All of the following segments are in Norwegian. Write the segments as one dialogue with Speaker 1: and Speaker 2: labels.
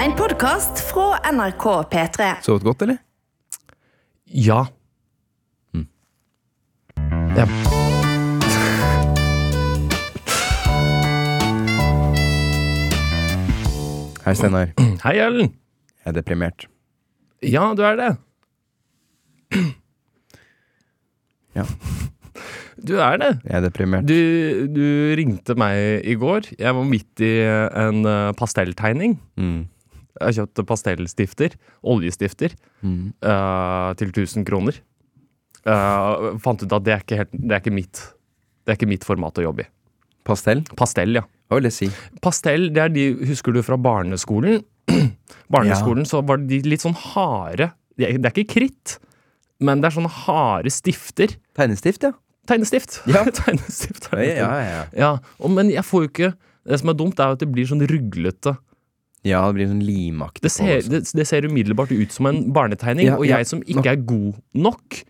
Speaker 1: En podkast fra NRK P3.
Speaker 2: Sovet godt, eller?
Speaker 3: Ja. Ja.
Speaker 2: Hei, Steinar.
Speaker 3: Hei, Ellen.
Speaker 2: Jeg er deprimert.
Speaker 3: Ja, du er det.
Speaker 2: Ja.
Speaker 3: Du er det.
Speaker 2: Jeg er deprimert.
Speaker 3: Du, du ringte meg i går. Jeg var midt i en eh, pastelltegning.
Speaker 2: Mm.
Speaker 3: Jeg har kjøpt pastellstifter, oljestifter,
Speaker 2: Mm.
Speaker 3: uh, til 1000 kroner. Uh, fant ut at det er, ikke helt, det, er ikke mitt, det er ikke mitt format å jobbe i.
Speaker 2: Pastell?
Speaker 3: Pastell, ja.
Speaker 2: Hva vil det si?
Speaker 3: Pastell, det er de, husker du fra barneskolen? barneskolen så var de litt sånn harde. Det er, det er ikke kritt, men det er sånne harde stifter.
Speaker 2: Tegnestift, ja.
Speaker 3: Tegnestift.
Speaker 2: Ja.
Speaker 3: tegnestift.
Speaker 2: Ja, ja, ja.
Speaker 3: Ja, og, men jeg får jo ikke Det som er dumt, er at det blir sånn ruglete.
Speaker 2: Ja, det blir sånn limaktig.
Speaker 3: Det ser, det, det ser umiddelbart ut som en barnetegning,
Speaker 2: Ja,
Speaker 3: og
Speaker 2: ja,
Speaker 3: jeg som ikke er god nok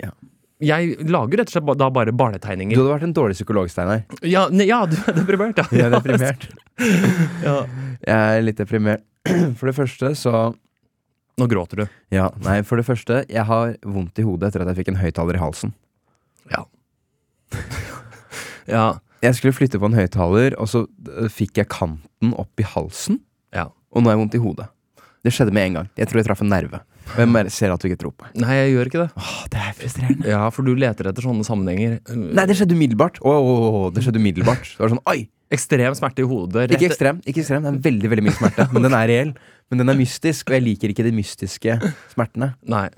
Speaker 2: Ja.
Speaker 3: Jeg lager rett og slett da bare barnetegninger.
Speaker 2: Du hadde vært en dårlig psykolog, Steinar.
Speaker 3: Ja, ne, ja, du er deprimert, ja.
Speaker 2: Jeg er deprimert.
Speaker 3: ja.
Speaker 2: Jeg er litt deprimert. For det første så
Speaker 3: Nå gråter du.
Speaker 2: Ja, nei, for det første, jeg har vondt i hodet etter at jeg fikk en høyttaler i halsen.
Speaker 3: Ja. ja.
Speaker 2: Jeg skulle flytte på en høyttaler, og så øh, fikk jeg kanten opp i halsen,
Speaker 3: Ja.
Speaker 2: og nå har jeg vondt i hodet. Det skjedde med en gang. Jeg tror jeg traff en nerve. Hvem jeg ser at du ikke tror på.
Speaker 3: Nei, jeg gjør ikke det.
Speaker 2: Åh, det er frustrerende.
Speaker 3: Ja, for du leter etter sånne sammenhenger.
Speaker 2: Nei, det skjedde umiddelbart. Åh, åh, åh, det skjedde umiddelbart. Det var sånn, oi!
Speaker 3: Ekstrem smerte i hodet. rett-
Speaker 2: Ikke ekstrem, ikke ekstrem. Det er veldig, veldig mye smerte. Men den er reell. Men den er mystisk, og jeg liker ikke de mystiske smertene.
Speaker 3: Nei.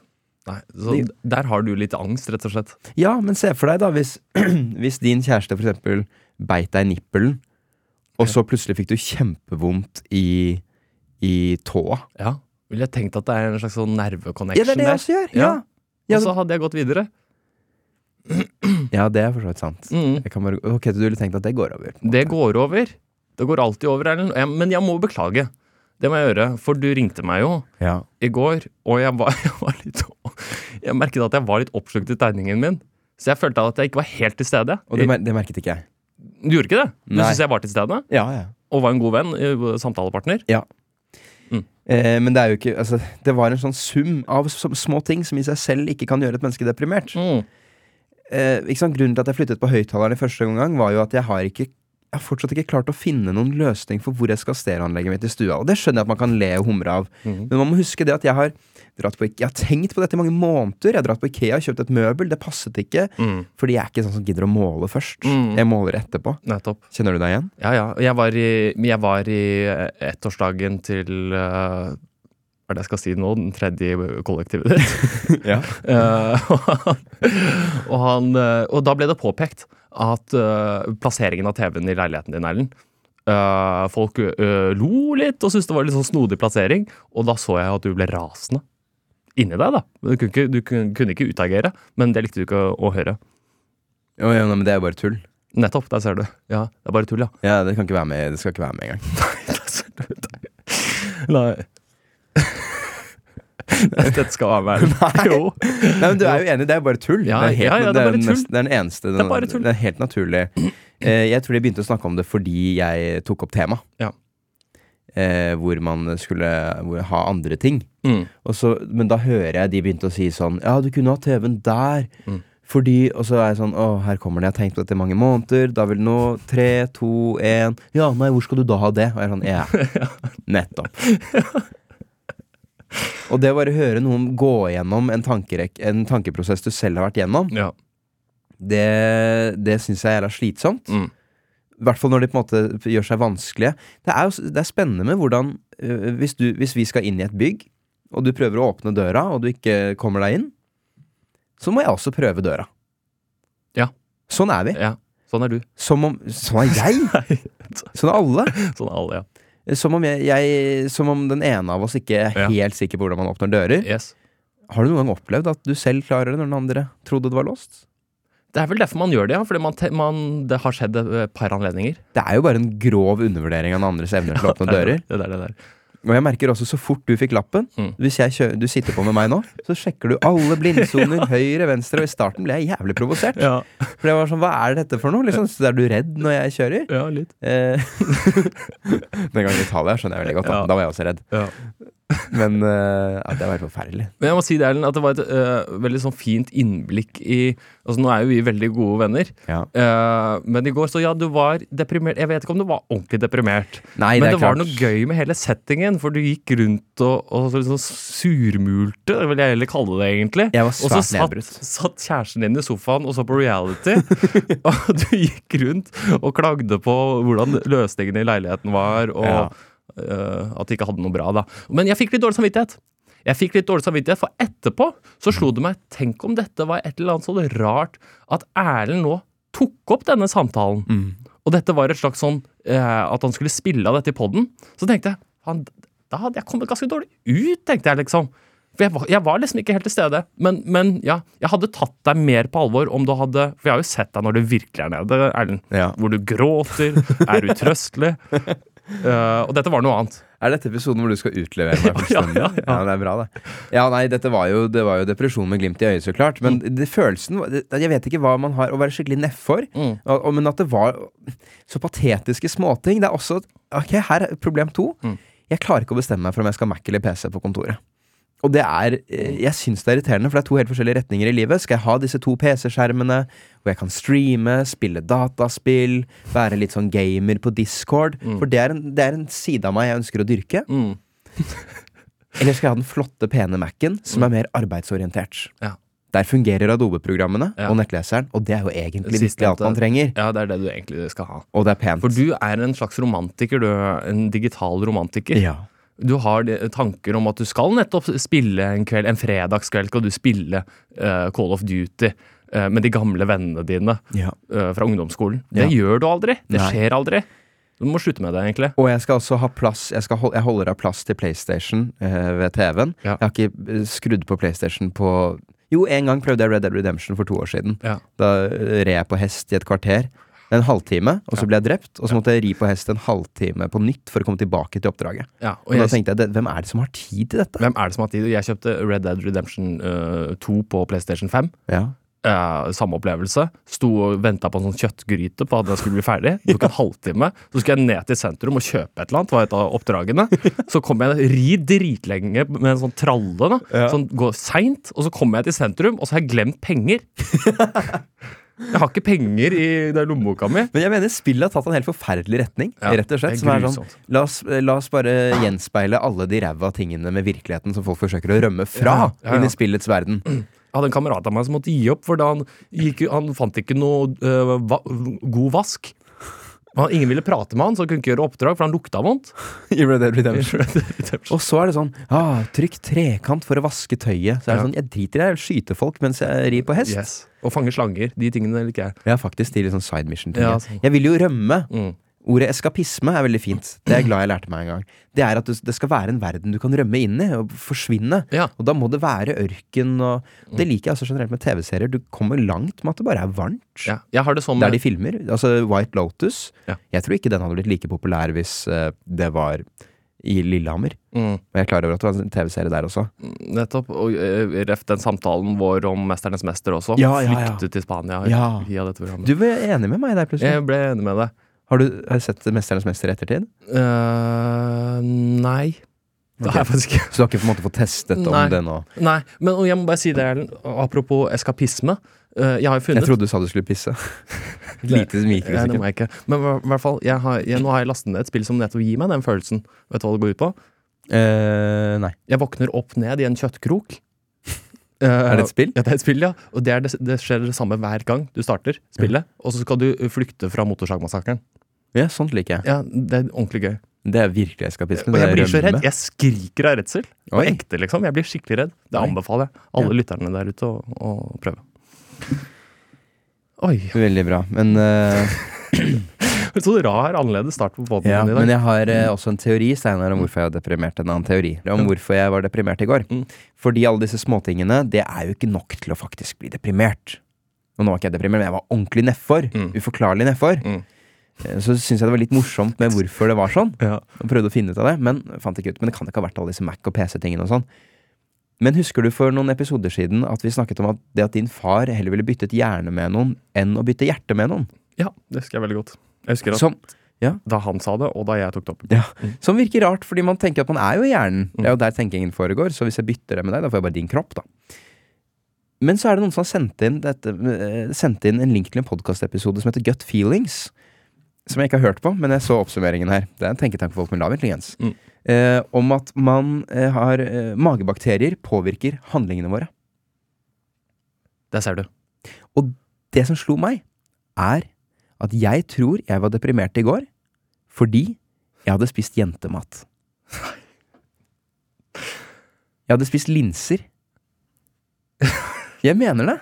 Speaker 3: Nei. Så
Speaker 2: De-
Speaker 3: der har du litt angst, rett og slett.
Speaker 2: Ja, men se for deg da, hvis, hvis din kjæreste for eksempel beit deg i nippelen, og så plutselig fikk du kjempevondt i, i tåa.
Speaker 3: Ja. Ville jeg tenkt at det er en slags sånn nerveconnection
Speaker 2: Ja, det er det jeg også gjør. Ja, ja,
Speaker 3: Og så hadde jeg gått videre.
Speaker 2: ja det er for så vidt sant.
Speaker 3: Mm.
Speaker 2: Jeg kan bare, ok, du ville tenkt at det går over?
Speaker 3: Det går over. Det går alltid over, Erlend. Men jeg må beklage. Det må jeg gjøre, for du ringte meg jo
Speaker 2: Ja.
Speaker 3: i går, og jeg var, jeg var litt Jeg merket at jeg var litt oppslukt i tegningen min. Så jeg følte at jeg ikke var helt til stede.
Speaker 2: Og det, mer- det merket ikke jeg.
Speaker 3: Du gjorde ikke det? Du syns jeg var til stede?
Speaker 2: Ja, ja.
Speaker 3: Og var en god venn? eh, Samtalepartner?
Speaker 2: Eh, men det er jo ikke altså, Det var en sånn sum av små ting som i seg selv ikke kan gjøre et menneske deprimert.
Speaker 3: Mm.
Speaker 2: Eh? Grunnen til at jeg flyttet på høyttaleren i første omgang, var jo at jeg har ikke jeg har fortsatt ikke klart å finne noen løsning for hvor jeg skal ha stereoanlegget mitt i stua. Og det skjønner jeg at man kan le og humre av.
Speaker 3: mm.
Speaker 2: Men man må huske det at jeg har dratt på Jeg har tenkt på dette i mange måneder. Jeg har dratt på Ikea og kjøpt et møbel. Det passet ikke.
Speaker 3: Mm.
Speaker 2: Fordi jeg er ikke sånn som gidder å måle først.
Speaker 3: Mm.
Speaker 2: Jeg måler etterpå.
Speaker 3: Nettopp.
Speaker 2: Kjenner du deg igjen?
Speaker 3: Ja, ja. Jeg var i, jeg var i ettårsdagen til uh, Hva er det jeg skal si nå? Den tredje kollektivet ditt.
Speaker 2: Ja.
Speaker 3: uh, og, han, og, han, eh, og da ble det påpekt at uh, plasseringen av TV-en i leiligheten din, Erlend Folk lo litt og syntes det var litt sånn snodig plassering. Og da så jeg at du ble rasende. Inni deg, da. Du kunne ikke, du kunne, ikke utagere, men det likte du ikke å, å høre.
Speaker 2: Jo, ja, men det er jo bare tull.
Speaker 3: Nettopp. Der ser du. Ja, det er bare tull, ja.
Speaker 2: Ja, Det kan ikke være med Det skal ikke være med engang.
Speaker 3: Der ser du. Nei. Dette skal være med.
Speaker 2: Nei.
Speaker 3: Jo.
Speaker 2: Nei, men Du er jo enig, det er jo bare tull.
Speaker 3: Ja,
Speaker 2: det, er helt,
Speaker 3: ja, ja, det er bare tull.
Speaker 2: nest- det er den eneste
Speaker 3: Det er bare tull.
Speaker 2: Det er helt naturlig. Eh, jeg tror de begynte å snakke om det fordi jeg tok opp tema.
Speaker 3: Ja.
Speaker 2: Eh, hvor man skulle hvor, ha andre ting.
Speaker 3: Mm.
Speaker 2: Og så, men da hører jeg de begynte å si sånn Ja, du kunne ha TV-en der.
Speaker 3: Mm.
Speaker 2: Fordi Og så er jeg sånn Å, her kommer det. Jeg har tenkt på dette i mange måneder. Da vil nå tre, to, én Ja, nei, hvor skal du da ha det? Og jeg er sånn Ja. Nettopp. Og det å bare høre noen gå gjennom en, en tankeprosess du selv har vært gjennom,
Speaker 3: Ja.
Speaker 2: det, det syns jeg er jævla slitsomt.
Speaker 3: Mm.
Speaker 2: I hvert fall når de på en måte gjør seg vanskelige. Det er jo det er spennende med hvordan øh, hvis, du, hvis vi skal inn i et bygg, og du prøver å åpne døra, og du ikke kommer deg inn, så må jeg også prøve døra.
Speaker 3: Ja.
Speaker 2: Sånn er vi.
Speaker 3: ja. Sånn er du.
Speaker 2: Som om Sånn er jeg! Sånn er alle.
Speaker 3: Sånn er alle, ja.
Speaker 2: Som om, jeg, jeg, som om den ene av oss ikke er
Speaker 3: Ja.
Speaker 2: helt sikker på hvordan man åpner dører.
Speaker 3: Yes.
Speaker 2: Har du noen gang opplevd at du selv klarer det når den andre trodde det var låst?
Speaker 3: Det er vel derfor man gjør det, ja. Fordi man, man, det har skjedd et par anledninger.
Speaker 2: Det er jo bare en grov undervurdering av den andres evner til å åpne dører.
Speaker 3: Det der, det der.
Speaker 2: Og jeg merker også så fort du fikk lappen
Speaker 3: Mm.
Speaker 2: Hvis jeg kjø du sitter på med meg nå, så sjekker du alle blindsoner, høyre, venstre, og i starten ble jeg jævlig provosert.
Speaker 3: Ja,
Speaker 2: For jeg var sånn, hva er dette for noe? Liksom, så er du redd når jeg kjører?
Speaker 3: ja litt.
Speaker 2: Eh, Den gangen i Italia skjønner jeg veldig godt, da,
Speaker 3: Ja.
Speaker 2: da var jeg også redd.
Speaker 3: Ja.
Speaker 2: Men uh, ja, det har vært forferdelig.
Speaker 3: Men jeg må si det, Erlend, at det var et uh, veldig sånn fint innblikk i Altså, nå er jo vi veldig gode venner,
Speaker 2: Ja.
Speaker 3: uh, men i går så ja, du var deprimert. Jeg vet ikke om du var ordentlig deprimert,
Speaker 2: Nei,
Speaker 3: men
Speaker 2: det
Speaker 3: det, var noe gøy med hele settingen, for du gikk rundt og, og liksom surmulte, vil jeg heller kalle det, egentlig.
Speaker 2: Jeg var
Speaker 3: Og så satt, satt kjæresten din i sofaen og så på reality. og du gikk rundt og klagde på hvordan løsningene i leiligheten var, og
Speaker 2: Ja.
Speaker 3: Øh, at de ikke hadde noe bra. da. Men jeg fikk litt dårlig samvittighet. Jeg fikk litt dårlig samvittighet, For etterpå så slo det meg Tenk om dette var et eller annet så rart at Erlend nå tok opp denne samtalen.
Speaker 2: Mm.
Speaker 3: Og dette var et slags sånn eh, At han skulle spille av dette i poden. Så tenkte jeg han, Da hadde jeg kommet ganske dårlig ut, tenkte jeg liksom. For jeg var, jeg var liksom ikke helt til stede. Men, men ja, jeg hadde tatt deg mer på alvor om du hadde For jeg har jo sett deg når du virkelig er nede, Erlend.
Speaker 2: Ja.
Speaker 3: Hvor du gråter, er utrøstelig. Eh, og dette var noe annet.
Speaker 2: Er dette episoden hvor du skal utlevere meg fullstendig?
Speaker 3: Ja, ja, ja.
Speaker 2: det er bra, det. Ja, nei, dette var jo, det var jo depresjon med glimt i øyet, så klart. Men
Speaker 3: Mm.
Speaker 2: det, følelsen det, Jeg vet ikke hva man har å være skikkelig nedfor,
Speaker 3: Mm.
Speaker 2: og, og, men at det var så patetiske småting. Det er også Ok, her er problem to.
Speaker 3: Mm.
Speaker 2: Jeg klarer ikke å bestemme meg for om jeg skal ha Mac eller PC på kontoret. Og det er eh, Jeg syns det er irriterende, for det er to helt forskjellige retninger i livet. Skal jeg ha disse to PC-skjermene, hvor jeg kan streame, spille dataspill, være litt sånn gamer på Discord? For det er, en, det er en side av meg jeg ønsker å dyrke.
Speaker 3: Mm.
Speaker 2: Eller skal jeg ha den flotte, pene Mac-en, som er mer arbeidsorientert?
Speaker 3: Ja.
Speaker 2: Der fungerer Adobe-programmene
Speaker 3: Ja.
Speaker 2: og nettleseren, og det er jo egentlig virkelig alt man trenger.
Speaker 3: Ja, det er det du egentlig skal ha.
Speaker 2: Og det er pent.
Speaker 3: For du er en slags romantiker, du. En digital romantiker.
Speaker 2: Ja.
Speaker 3: Du har tanker om at du skal nettopp spille en kveld, en fredagskveld skal du spille uh, Call of Duty uh, med de gamle vennene dine
Speaker 2: ja.
Speaker 3: uh, fra ungdomsskolen. Det
Speaker 2: Ja.
Speaker 3: gjør du aldri. Det
Speaker 2: Nei.
Speaker 3: skjer aldri. Du må slutte med det, egentlig.
Speaker 2: Og jeg skal også ha plass Jeg, skal hold, jeg holder av plass til PlayStation ved TV-en.
Speaker 3: Ja.
Speaker 2: Jeg har ikke skrudd på PlayStation på Jo, en gang prøvde jeg Red Dead Redemption for to år siden. Da red jeg på hest i et kvarter. En halvtime, og så ble jeg drept. Og så måtte jeg ri på hest en halvtime på nytt for å komme tilbake til oppdraget.
Speaker 3: Ja,
Speaker 2: Og
Speaker 3: og
Speaker 2: da tenkte jeg, hvem er det som har tid til dette?
Speaker 3: hvem er det som har tid? Jeg kjøpte Red Dead Redemption uh, 2 på PlayStation 5.
Speaker 2: Ja.
Speaker 3: Uh, samme opplevelse. Sto og venta på en sånn kjøttgryte på at den skulle bli ferdig. Det tok en halvtime. Så skulle jeg ned til sentrum og kjøpe et eller annet. var et av oppdragene. Så kom jeg ri dritlenge med en sånn tralle. da
Speaker 2: Ja.
Speaker 3: Sånn går seint. Og så kommer jeg til sentrum, og så har jeg glemt penger. Jeg har ikke penger i lommeboka mi.
Speaker 2: Men jeg mener spillet har tatt en helt forferdelig retning.
Speaker 3: Ja,
Speaker 2: rett og slett Som sånn la oss, la oss bare gjenspeile alle de ræva tingene med virkeligheten som folk forsøker å rømme fra
Speaker 3: Ja, ja,
Speaker 2: inn i spillets verden.
Speaker 3: Jeg hadde en kamerat av meg som måtte gi opp, for han, gikk, han fant ikke noe øh, va god vask. Han, ingen ville prate med han, så han kunne ikke gjøre oppdrag, for han lukta vondt.
Speaker 2: I Red Dead Redemption. Og så er det sånn ah, Trykk trekant for å vaske tøyet. Så er det
Speaker 3: Ja.
Speaker 2: sånn, Jeg driter i det, jeg vil skyte folk mens jeg rir på hest.
Speaker 3: Yes. Og fange slanger. De tingene liker jeg.
Speaker 2: Ja, faktisk. De litt sånn side mission-ting.
Speaker 3: Ja,
Speaker 2: Ja,
Speaker 3: sånn.
Speaker 2: Jeg vil jo rømme.
Speaker 3: Mm.
Speaker 2: Ordet eskapisme er veldig fint. Det er jeg glad jeg lærte meg en gang. Det er at du- det skal være en verden du kan rømme inn i og forsvinne.
Speaker 3: Ja.
Speaker 2: Og da må det være ørken og Det liker jeg også generelt med TV-serier. Du kommer langt med at det bare er varmt.
Speaker 3: ja. Jeg har det sånn
Speaker 2: Der de filmer. Altså White Lotus.
Speaker 3: Ja.
Speaker 2: Jeg tror ikke den hadde blitt like populær hvis eh, det var i Lillehammer.
Speaker 3: mm,
Speaker 2: Og jeg er klar over at det var en TV-serie der også.
Speaker 3: Nettopp. Og øh, ref den samtalen vår om 'Mesternes mester' også.
Speaker 2: Ja, ja, ja.
Speaker 3: Flyktet til Spania
Speaker 2: Ja.
Speaker 3: via dette programmet.
Speaker 2: Du ble enig med meg der, plutselig.
Speaker 3: Jeg ble enig med deg.
Speaker 2: Har du har du sett 'Mesternes mester' i ettertid?
Speaker 3: Uh, nei. Ikke.
Speaker 2: Så du har ikke på en måte fått testet om
Speaker 3: Nei.
Speaker 2: det nå?
Speaker 3: Nei, men jeg må bare si det, Erlend. Apropos eskapisme. Eh, jeg har funnet
Speaker 2: Jeg trodde du sa du skulle pisse. Lite
Speaker 3: Ja, det
Speaker 2: mikrosekund.
Speaker 3: må jeg ikke. Men i hvert fall, jeg har, jeg, nå har jeg lastet ned et spill som nettopp gir meg den følelsen. Vet du hva det går ut på?
Speaker 2: Eh, nei.
Speaker 3: Jeg våkner opp ned i en kjøttkrok. Eh,
Speaker 2: Er det et spill?
Speaker 3: Ja, det er et spill, ja. Og det, det, det skjer det samme hver gang du starter spillet. Og så skal du flykte fra motorsagmassakren.
Speaker 2: Ja, sånt liker jeg.
Speaker 3: Ja, det er ordentlig gøy.
Speaker 2: Det er virkelig eskapisme.
Speaker 3: Og jeg blir så redd. Jeg skriker av redsel. På ekte, liksom. Jeg blir skikkelig redd. Det anbefaler jeg alle
Speaker 2: Ja.
Speaker 3: lytterne der ute å, å prøve. Oi.
Speaker 2: Veldig bra. Men, uh,
Speaker 3: Så rar, annerledes start på båten
Speaker 2: ja,
Speaker 3: i dag.
Speaker 2: men jeg har uh, også en teori Steiner, om hvorfor jeg var deprimert. En annen teori om hvorfor jeg var deprimert i går.
Speaker 3: Mm.
Speaker 2: Fordi alle disse småtingene, det er jo ikke nok til å faktisk bli deprimert. Og nå var ikke jeg deprimert, men jeg var ordentlig nedfor.
Speaker 3: Mm.
Speaker 2: Uforklarlig nedfor.
Speaker 3: Mm.
Speaker 2: eh, så syns jeg det var litt morsomt med hvorfor det var sånn.
Speaker 3: Ja.
Speaker 2: Og prøvde å finne ut av det, men fant ikke ut. Men det kan ikke ha vært alle disse Mac- og PC-tingene og sånn. Men husker du for noen episoder siden at vi snakket om at det at din far heller ville byttet hjerne med noen enn å bytte hjerte med noen?
Speaker 3: ja, det husker jeg veldig godt. Jeg husker at
Speaker 2: Som,
Speaker 3: Da han sa det, og da jeg tok det opp.
Speaker 2: ja, som virker rart, fordi man tenker at man er jo i hjernen. Det er jo der tenkingen foregår, så hvis jeg bytter det med deg, da får jeg bare din kropp, da. Men så er det noen som har sendt inn, dette, eh, sendt inn en link til en podkastepisode som heter Gut Feelings. Som jeg ikke har hørt på, men jeg så oppsummeringen her. Det er en tenketank for folk med lav intelligens.
Speaker 3: Mm.
Speaker 2: Eh, om at man eh, har eh, Magebakterier påvirker handlingene våre.
Speaker 3: Der ser du.
Speaker 2: Og det som slo meg, er at jeg tror jeg var deprimert i går fordi jeg hadde spist jentemat. Jeg hadde spist linser. Jeg mener det.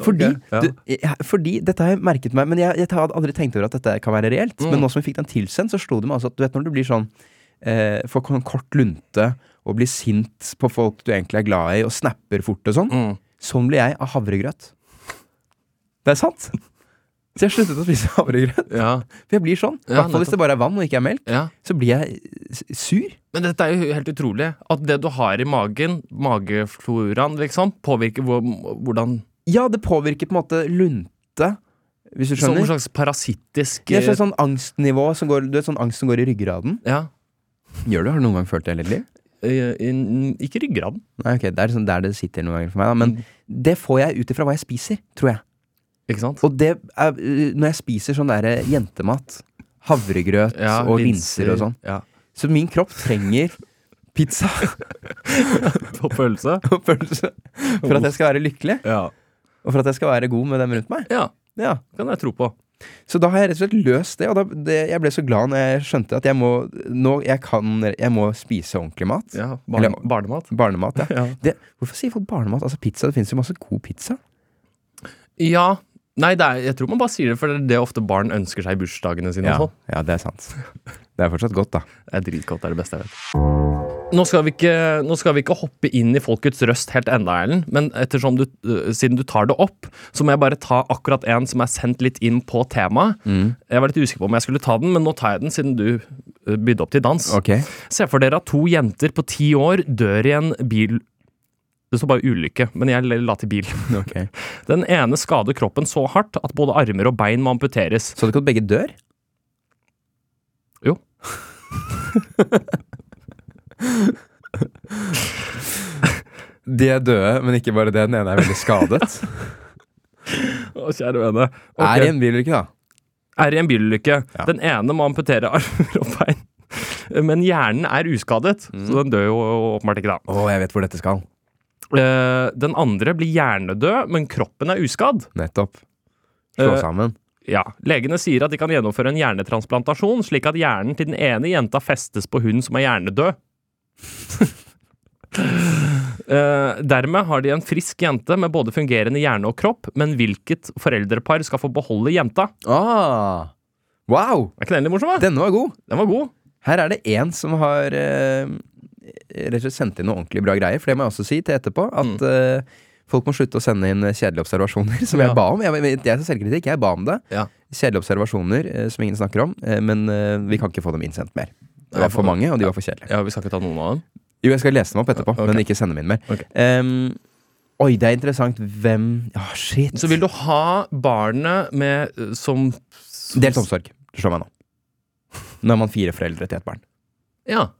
Speaker 2: Fordi,
Speaker 3: okay, ja.
Speaker 2: du, jeg, fordi dette har jeg merket meg Men jeg, jeg hadde aldri tenkt over at dette kan være reelt.
Speaker 3: Mm.
Speaker 2: Men nå som jeg fikk den tilsendt, så slo det meg altså at du vet når du blir sånn eh, Får sånn kort lunte og blir sint på folk du egentlig er glad i, og snapper fort og sånn.
Speaker 3: Mm.
Speaker 2: Sånn blir jeg av havregrøt. Det er sant. Så jeg sluttet å spise havregrøt.
Speaker 3: Ja.
Speaker 2: For jeg blir sånn. I hvert fall hvis det bare er vann og ikke er melk.
Speaker 3: ja.
Speaker 2: Så blir jeg sur.
Speaker 3: Men dette er jo helt utrolig. At det du har i magen, magefloraen, liksom, påvirker hvor, hvordan
Speaker 2: Ja, det påvirker på en måte lunte, hvis du
Speaker 3: Som en
Speaker 2: skjønner.
Speaker 3: slags parasittisk
Speaker 2: Det er sånn, sånn angstnivå som går, du vet, sånn angst som går i ryggraden.
Speaker 3: Ja.
Speaker 2: Gjør du? Har du noen gang følt det liv?
Speaker 3: eh, Ikke ryggraden.
Speaker 2: Nei, ok, Det er sånn der det sitter noen ganger for meg. Da. Men
Speaker 3: Mm.
Speaker 2: det får jeg ut ifra hva jeg spiser, tror jeg.
Speaker 3: Ikke sant?
Speaker 2: Og det er, øh, når jeg spiser sånn der jentemat, havregrøt
Speaker 3: Ja,
Speaker 2: og linser og sånn
Speaker 3: Ja.
Speaker 2: Så min kropp trenger pizza
Speaker 3: og følelse.
Speaker 2: og pølse for at jeg skal være lykkelig.
Speaker 3: Ja.
Speaker 2: Og for at jeg skal være god med dem rundt meg.
Speaker 3: ja.
Speaker 2: Ja.
Speaker 3: Kan jeg tro på.
Speaker 2: Så da har jeg rett og slett løst det, og da, det, jeg ble så glad når jeg skjønte at jeg må Nå, jeg kan Jeg må spise ordentlig mat.
Speaker 3: Ja, barne,
Speaker 2: Eller-
Speaker 3: barnemat.
Speaker 2: Barnemat, ja.
Speaker 3: Ja.
Speaker 2: Det, hvorfor sier folk barnemat? Altså pizza, Det finnes jo masse god pizza.
Speaker 3: ja. Nei, det er, jeg tror man bare sier det, for det er det ofte barn ønsker seg i bursdagene sine.
Speaker 2: Ja, ja, det er sant. Det er fortsatt godt, da.
Speaker 3: Det er dritgodt. Det er det beste jeg vet. Nå skal, vi ikke, nå skal vi ikke hoppe inn i folkets røst helt enda, Erlend. Men ettersom du, øh, siden du tar det opp, så må jeg bare ta akkurat en som er sendt litt inn på temaet. Jeg var litt usikker på om jeg skulle ta den, men nå tar jeg den siden du øh, bydde opp til dans.
Speaker 2: Ok.
Speaker 3: Se for dere at to jenter på ti år dør i en bil... Det står bare ulykke, men jeg la til bil.
Speaker 2: Okay.
Speaker 3: Den ene skader kroppen så hardt at både armer og bein må amputeres.
Speaker 2: Så du ikke at begge dør?
Speaker 3: Jo.
Speaker 2: De er døde, men ikke bare det. Den ene er veldig skadet.
Speaker 3: Å, kjære vene. Okay.
Speaker 2: Er i en bilulykke, da.
Speaker 3: er i en bilulykke.
Speaker 2: Ja.
Speaker 3: Den ene må amputere armer og bein. Men hjernen er uskadet,
Speaker 2: Mm.
Speaker 3: så den dør jo åpenbart ikke, da.
Speaker 2: Å, jeg vet hvor dette skal.
Speaker 3: Uh, Den andre blir hjernedød, men kroppen er uskadd.
Speaker 2: Nettopp. Slå
Speaker 3: sammen.
Speaker 2: sammen.
Speaker 3: Ja, Legene sier at de kan gjennomføre en hjernetransplantasjon, slik at hjernen til den ene jenta festes på hun som er hjernedød. Eh, dermed har de en frisk jente med både fungerende hjerne og kropp, men hvilket foreldrepar skal få beholde jenta?
Speaker 2: Ah. Wow!
Speaker 3: Er ikke den litt morsom? da?
Speaker 2: Denne var god.
Speaker 3: Den var god.
Speaker 2: Her er det én som har uh, rett og slett sendt inn noen ordentlig bra greier. For det må jeg også si til etterpå. At eh, folk må slutte å sende inn kjedelige observasjoner, som
Speaker 3: Ja.
Speaker 2: jeg ba om. Jeg, jeg, jeg selvkritikk, jeg ba om det.
Speaker 3: Ja.
Speaker 2: Kjedelige observasjoner som ingen snakker om. men vi kan ikke få dem innsendt mer. Det var for mange, og de var for kjedelige.
Speaker 3: Ja, Vi skal ikke ta noen av dem.
Speaker 2: Jo, jeg skal lese dem opp etterpå,
Speaker 3: okay.
Speaker 2: men ikke sende dem inn mer.
Speaker 3: Okay.
Speaker 2: Um, oi, det er interessant. Hvem Ja, shit.
Speaker 3: Så vil du ha barnet med som, som
Speaker 2: Delt omsorg. Slår meg nå. Nå er man fire foreldre til et barn.
Speaker 3: Ja.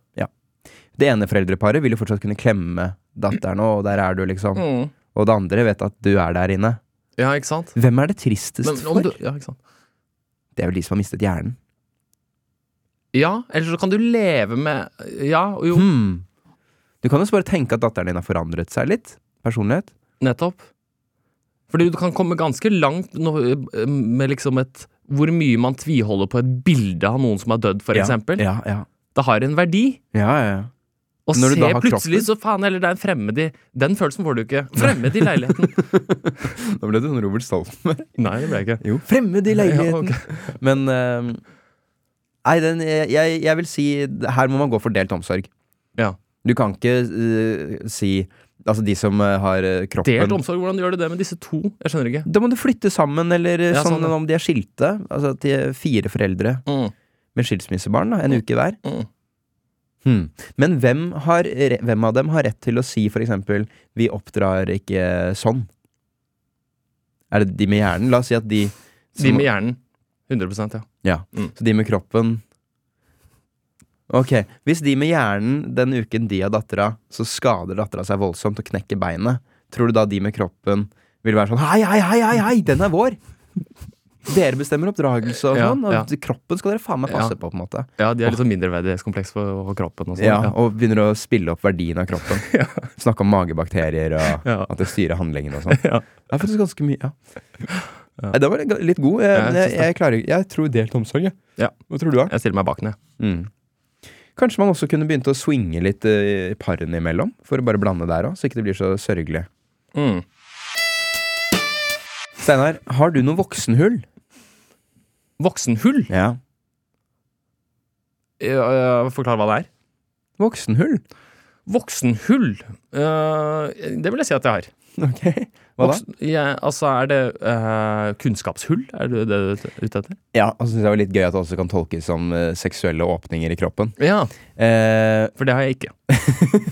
Speaker 2: Det ene foreldreparet vil jo fortsatt kunne klemme datteren, og der er du, liksom.
Speaker 3: Mm.
Speaker 2: Og det andre vet at du er der inne.
Speaker 3: Ja, ikke sant?
Speaker 2: Hvem er det tristest
Speaker 3: Men om
Speaker 2: for?
Speaker 3: du, ja, ikke sant?
Speaker 2: Det er vel de som har mistet hjernen.
Speaker 3: Ja, eller så kan du leve med Ja, jo,
Speaker 2: Hmm. Du kan jo bare tenke at datteren din har forandret seg litt. Personlighet.
Speaker 3: nettopp. Fordi du kan komme ganske langt med liksom et Hvor mye man tviholder på et bilde av noen som er dødd, for
Speaker 2: Ja,
Speaker 3: eksempel.
Speaker 2: Ja, ja.
Speaker 3: Det har en verdi.
Speaker 2: ja, ja, ja.
Speaker 3: Og
Speaker 2: Når du
Speaker 3: se
Speaker 2: da har
Speaker 3: plutselig,
Speaker 2: kroppen-
Speaker 3: så faen heller, det er en fremmed i Den følelsen får du ikke. Fremmed i leiligheten.
Speaker 2: da ble du sånn Robert Stoltenberg.
Speaker 3: Nei, det ble jeg ikke.
Speaker 2: Jo. Fremmed i leiligheten.
Speaker 3: Ja, ok.
Speaker 2: Men ehm, Nei, den, jeg, jeg vil si her må man gå for delt omsorg.
Speaker 3: Ja.
Speaker 2: Du kan ikke uh, si Altså de som eh, har kroppen
Speaker 3: Delt omsorg, hvordan gjør du det med disse to? Jeg skjønner ikke.
Speaker 2: Da må du flytte sammen, eller eh,
Speaker 3: Ja,
Speaker 2: sånn,
Speaker 3: sånn,
Speaker 2: om de er skilte. Altså at de er fire foreldre
Speaker 3: Mm.
Speaker 2: med skilsmissebarn, da, en uke hver.
Speaker 3: Mm.
Speaker 2: Hmm. Men hvem, har, hvem av dem har rett til å si for eksempel 'vi oppdrar ikke sånn'? Er det de med hjernen? La oss si at de
Speaker 3: De med hjernen. 100% ja.
Speaker 2: Ja,
Speaker 3: Mm.
Speaker 2: så de med kroppen Ok, hvis de med hjernen den uken de har dattera, så skader dattera seg voldsomt og knekker beinet, tror du da de med kroppen vil være sånn Hei, hei, hei, hei, hei, den er vår! Dere bestemmer oppdragelse og
Speaker 3: Ja,
Speaker 2: ja. og kroppen skal dere faen meg passe
Speaker 3: Ja.
Speaker 2: på, på en måte.
Speaker 3: ja, de er litt sånn mindreverdighetskompleks for, for kroppen og sånt,
Speaker 2: Ja, og begynner å spille opp verdien av kroppen. Snakke om magebakterier og at det styrer handlingen og sånn.
Speaker 3: Ja.
Speaker 2: Det er faktisk ganske mye, ja.
Speaker 3: Ja.
Speaker 2: Nei, Den var litt god. Jeg,
Speaker 3: jeg
Speaker 2: jeg, klarer, jeg tror delt omsorg, jeg.
Speaker 3: Ja.
Speaker 2: Hva tror du, da?
Speaker 3: Jeg stiller meg bak den, jeg.
Speaker 2: Mm. Kanskje man også kunne begynt å swinge litt uh, parene imellom? For å bare blande der òg, så ikke det blir så sørgelig.
Speaker 3: Mm.
Speaker 2: Steinar, har du noe voksenhull?
Speaker 3: Voksenhull?
Speaker 2: Ja.
Speaker 3: Ja, Forklar hva det er.
Speaker 2: Voksenhull?
Speaker 3: Voksenhull? Uh, det vil jeg si at jeg har.
Speaker 2: Ok. Hva da?
Speaker 3: Ja, altså, er det uh, kunnskapshull? Er det det du er ute etter?
Speaker 2: Ja, og så synes jeg det var litt gøy at det også kan tolkes som uh, seksuelle åpninger i kroppen.
Speaker 3: Ja,
Speaker 2: uh,
Speaker 3: for det har jeg ikke.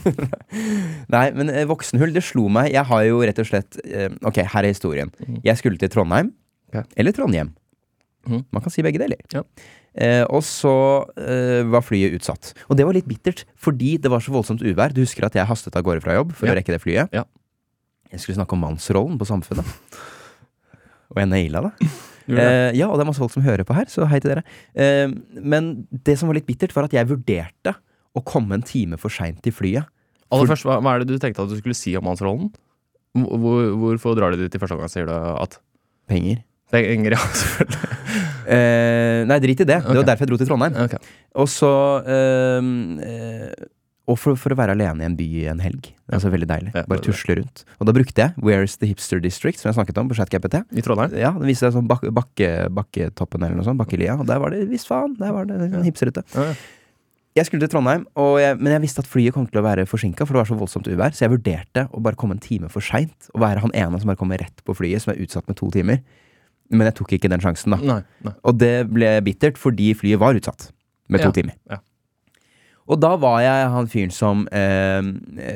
Speaker 2: nei, men voksenhull, det slo meg. Jeg har jo rett og slett Ok, her er historien. Jeg skulle til Trondheim.
Speaker 3: Okay.
Speaker 2: Eller Trondheim.
Speaker 3: Mm.
Speaker 2: Man kan si begge deler.
Speaker 3: Ja.
Speaker 2: Eh, og så eh, var flyet utsatt. Og det var litt bittert, fordi det var så voldsomt uvær. Du husker at jeg hastet av gårde fra jobb for
Speaker 3: Ja.
Speaker 2: å rekke det flyet?
Speaker 3: Ja.
Speaker 2: Jeg skulle snakke om mannsrollen på Samfunnet. Og jeg naila det. Eh, ja, og det er masse folk som hører på her, så hei til dere. Eh, men det som var litt bittert, var at jeg vurderte å komme en time for seint til flyet.
Speaker 3: Aller først, hva, hva er det du tenkte at du skulle si om mannsrollen? Hvor, hvor- hvorfor drar de dit i første omgang, sier du at
Speaker 2: Penger.
Speaker 3: Penger, ja, selvfølgelig.
Speaker 2: Eh, nei, drit i det. Det var derfor jeg dro til Trondheim.
Speaker 3: Okay.
Speaker 2: Og så eh, eh, Og for, for å være alene i en by i en helg. Det er altså veldig deilig.
Speaker 3: Ja,
Speaker 2: Bare tusle rundt. Og da brukte jeg Where's the Hipster District, som jeg snakket om på ChatGPT.
Speaker 3: I Trondheim?
Speaker 2: Ja, Den viste seg sånn bak, bakke, Bakketoppen eller noe sånt. Bakkelia. Og der var det visst faen. Der var det en hipsterhytte.
Speaker 3: Ja.
Speaker 2: Jeg skulle til Trondheim, jeg, men jeg visste at flyet kom til å være forsinka, for det var så voldsomt uvær, så jeg vurderte å bare komme en time for seint. Og være han ene som bare kommer rett på flyet, som er utsatt med to timer. Men jeg tok ikke den sjansen, da.
Speaker 3: Nei, nei.
Speaker 2: Og det ble bittert fordi flyet var utsatt med to timer.
Speaker 3: ja.
Speaker 2: Og da var jeg han fyren som, eh,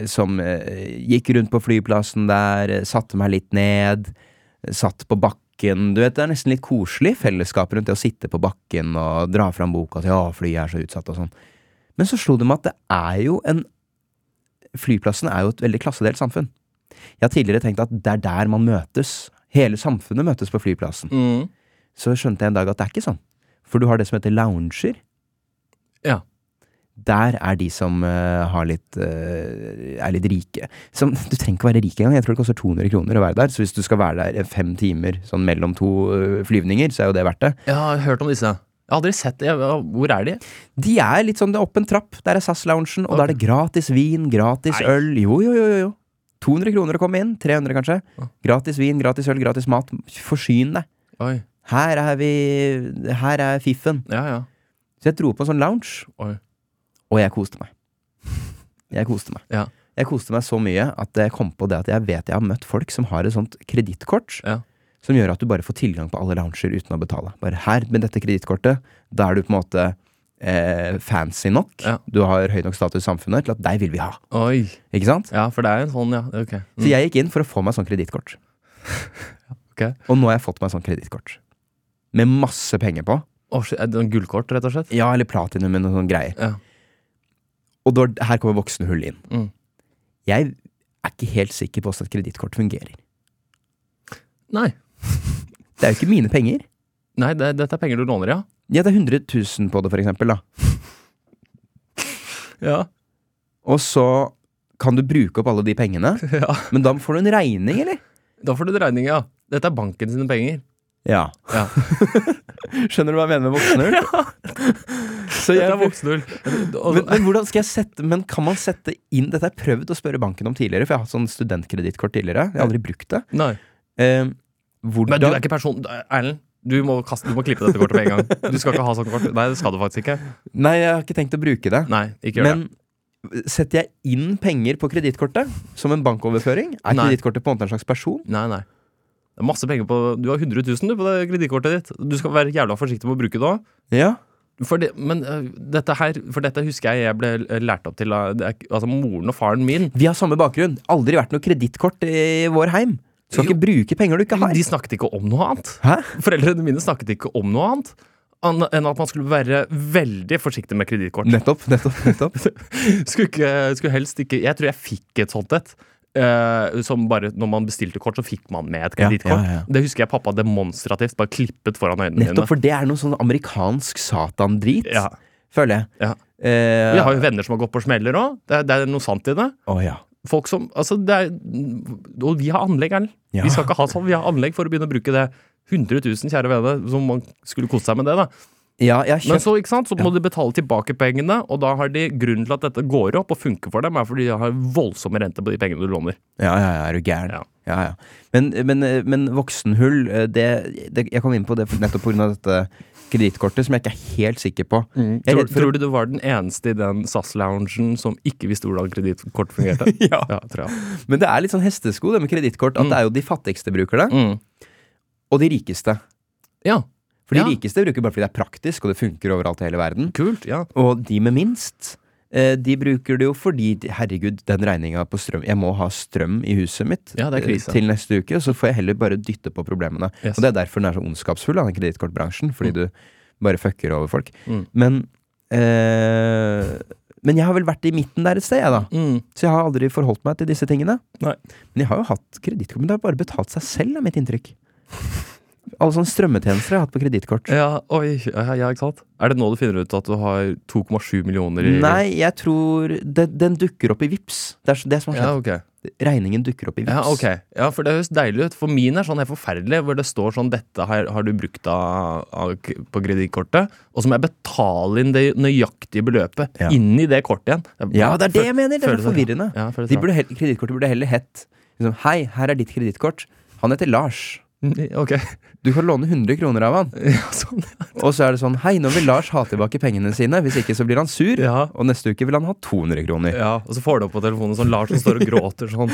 Speaker 2: som eh, gikk rundt på flyplassen der, eh, satte meg litt ned, satt på bakken. Du vet, Det er nesten litt koselig fellesskap rundt det å sitte på bakken og dra fram boka til 'Å, flyet er så utsatt', og sånn. Men så slo det meg at det er jo en Flyplassen er jo et veldig klassedelt samfunn. Jeg har tidligere tenkt at det er der man møtes. Hele samfunnet møtes på flyplassen.
Speaker 3: Mm.
Speaker 2: Så skjønte jeg en dag at det er ikke sånn. For du har det som heter lounger.
Speaker 3: Ja.
Speaker 2: Der er de som uh, har litt uh, er litt rike. Som, du trenger ikke være rik engang. Jeg tror det koster 200 kroner å være der. Så hvis du skal være der fem timer sånn mellom to uh, flyvninger, så er jo det verdt det.
Speaker 3: Jeg har hørt om disse. Jeg har aldri sett det. Hvor er de?
Speaker 2: De er litt sånn det er opp en trapp. Der er SAS-loungen, og da er det gratis vin, gratis
Speaker 3: Nei.
Speaker 2: øl. Jo, jo, jo, jo, jo. 200 kroner å komme inn. 300 kanskje. Gratis vin, gratis øl, gratis mat. Forsyn deg.
Speaker 3: Oi.
Speaker 2: Her er vi Her er fiffen.
Speaker 3: Ja, ja.
Speaker 2: Så jeg dro på en sånn lounge.
Speaker 3: Oi.
Speaker 2: Og jeg koste meg. Jeg koste meg.
Speaker 3: Ja.
Speaker 2: Jeg koste meg så mye at jeg kom på det at jeg vet jeg har møtt folk som har et sånt kredittkort
Speaker 3: Ja.
Speaker 2: som gjør at du bare får tilgang på alle lounger uten å betale. Bare her med dette kredittkortet, da er du på en måte eh, fancy nok.
Speaker 3: Ja.
Speaker 2: Du har høy nok status i samfunnet til at deg vil vi ha.
Speaker 3: Oi.
Speaker 2: Ikke sant?
Speaker 3: Ja, for det er en sånn, ja. Ok. Mm.
Speaker 2: Så jeg gikk inn for å få meg sånn kredittkort.
Speaker 3: Ok.
Speaker 2: Og nå har jeg fått meg sånn kredittkort. Med masse penger på.
Speaker 3: Oh, er det en gullkort, rett og slett?
Speaker 2: Ja, eller platinum eller noen sånne greier.
Speaker 3: Ja.
Speaker 2: Og da, her kommer voksenhull inn.
Speaker 3: Mm.
Speaker 2: Jeg er ikke helt sikker på hvordan et kredittkort fungerer.
Speaker 3: Nei.
Speaker 2: Det er jo ikke mine penger.
Speaker 3: Nei, det, dette er penger du låner, ja.
Speaker 2: Ja, det er 100 000 på det, for eksempel. Da.
Speaker 3: Ja.
Speaker 2: Og så kan du bruke opp alle de pengene,
Speaker 3: ja.
Speaker 2: men da får du en regning, eller?
Speaker 3: Da får du en regning, ja. Dette er banken sine penger.
Speaker 2: Ja.
Speaker 3: Ja.
Speaker 2: Skjønner du hva jeg mener med voksenhull? Så
Speaker 3: Dette er voksenhull.
Speaker 2: Men, men hvordan skal jeg sette Men kan man sette inn Dette har jeg prøvd å spørre banken om tidligere, for jeg har hatt sånn studentkredittkort tidligere. Jeg har aldri brukt det.
Speaker 3: Nei.
Speaker 2: Eh,
Speaker 3: Men du er ikke person... Erlend, du må, kaste, du må klippe dette kortet med en gang. Du skal ikke ha sånt kort. Nei, det skal du faktisk ikke.
Speaker 2: Nei, jeg har ikke tenkt å bruke det.
Speaker 3: Nei, ikke gjør
Speaker 2: Men Setter jeg inn penger på kredittkortet som en bankoverføring? Er kredittkortet på en måte en slags person?
Speaker 3: Nei, nei. Det er masse penger på Du har 100 000 du, på det kredittkortet ditt. Du skal være jævla forsiktig med å bruke det òg.
Speaker 2: Ja.
Speaker 3: For det, men uh, dette her For dette husker jeg jeg ble lært opp til av altså moren og faren min.
Speaker 2: Vi har samme bakgrunn. Aldri vært noe kredittkort i vår heim. Du skal
Speaker 3: Jo.
Speaker 2: ikke bruke penger du ikke har.
Speaker 3: De snakket ikke om noe annet.
Speaker 2: Hæ?
Speaker 3: Foreldrene mine snakket ikke om noe annet enn at man skulle være veldig forsiktig med kredittkort.
Speaker 2: Nettopp, nettopp, nettopp.
Speaker 3: Skulle, ikke, skulle helst ikke Jeg tror jeg fikk et sånt et. Eh, som bare Når man bestilte kort, så fikk man med et
Speaker 2: Ja,
Speaker 3: kredittkort.
Speaker 2: ja, ja.
Speaker 3: Det husker jeg pappa demonstrativt bare klippet foran øynene
Speaker 2: Nettopp,
Speaker 3: mine.
Speaker 2: for det er noe sånn amerikansk satandrit,
Speaker 3: Ja.
Speaker 2: føler jeg.
Speaker 3: Ja.
Speaker 2: Eh,
Speaker 3: Vi har jo venner som har gått på smeller òg. Det, det er noe sant i det.
Speaker 2: Oh, ja.
Speaker 3: Folk som Altså, det er Og vi har anlegg, Erlend.
Speaker 2: Ja.
Speaker 3: Vi skal ikke ha sånn. Vi har anlegg for å begynne å bruke det. 100 000, kjære venner, som man skulle kose seg med det, da.
Speaker 2: Ja, jeg kjøpt.
Speaker 3: Men så, ikke sant, så må de betale tilbake pengene, og da har de grunnen til at dette går opp og funker for dem, er fordi de har voldsomme renter på de pengene du låner.
Speaker 2: Ja, ja, ja, er du gæren?
Speaker 3: Ja.
Speaker 2: Ja, ja. Men, men, men voksenhull, eh, det, det Jeg kom inn på det nettopp pga. dette kredittkortet, som jeg ikke er helt sikker på. Er
Speaker 3: Tror,
Speaker 2: for-
Speaker 3: tror du du var den eneste i den SAS-loungen som ikke visste hvordan kredittkort fungerte?
Speaker 2: Ja.
Speaker 3: ja, tror jeg.
Speaker 2: Men det er litt sånn hestesko, det med kredittkort. At
Speaker 3: Mm.
Speaker 2: det er jo de fattigste bruker det,
Speaker 3: Mm.
Speaker 2: og de rikeste.
Speaker 3: Ja,
Speaker 2: For de
Speaker 3: Ja.
Speaker 2: rikeste bruker bare fordi det er praktisk, og det funker overalt i hele verden.
Speaker 3: kult. Ja.
Speaker 2: Og de med minst, eh, de bruker det jo fordi Herregud, den regninga på strøm Jeg må ha strøm i huset mitt
Speaker 3: Ja, det
Speaker 2: eh, til neste uke, så får jeg heller bare dytte på problemene.
Speaker 3: Yes.
Speaker 2: Og det er derfor den er så ondskapsfull, den kredittkortbransjen. Fordi du bare fucker over folk.
Speaker 3: Mm.
Speaker 2: Men eh, Men jeg har vel vært i midten der et sted, jeg, da.
Speaker 3: Mm.
Speaker 2: Så jeg har aldri forholdt meg til disse tingene.
Speaker 3: Nei.
Speaker 2: Men jeg har jo hatt kredittkort, men det har bare betalt seg selv, er mitt inntrykk. Alle sånne strømmetjenester jeg har hatt på kredittkort.
Speaker 3: Ja, oi, ja, ikke sant? Er det nå du finner ut at du har 2,7 millioner i
Speaker 2: Nei, jeg tror det, den dukker opp i VIPS Det er det som har
Speaker 3: Ja,
Speaker 2: skjedd. Regningen dukker opp i VIPS
Speaker 3: Ja, okay. Ja, for det høres deilig ut. For min er sånn helt forferdelig, hvor det står sånn 'Dette har, har du brukt av, av, på kredittkortet', og så må jeg betale inn det nøyaktige beløpet
Speaker 2: Ja.
Speaker 3: inn i det kortet igjen. Jeg
Speaker 2: Ja, det er det jeg mener! Det er forvirrende.
Speaker 3: Ja,
Speaker 2: Kredittkortet burde heller hett liksom, Hei, her er ditt kredittkort. Han heter Lars.
Speaker 3: Ok.
Speaker 2: Du kan låne 100 kroner av han.
Speaker 3: Ja, sånn,
Speaker 2: Og så er det sånn Hei, nå vil Lars ha tilbake pengene sine. Hvis ikke så blir han sur.
Speaker 3: ja.
Speaker 2: Og neste uke vil han ha 200 kroner.
Speaker 3: ja. Og så får du opp på telefonen sånn Lars som står og gråter sånn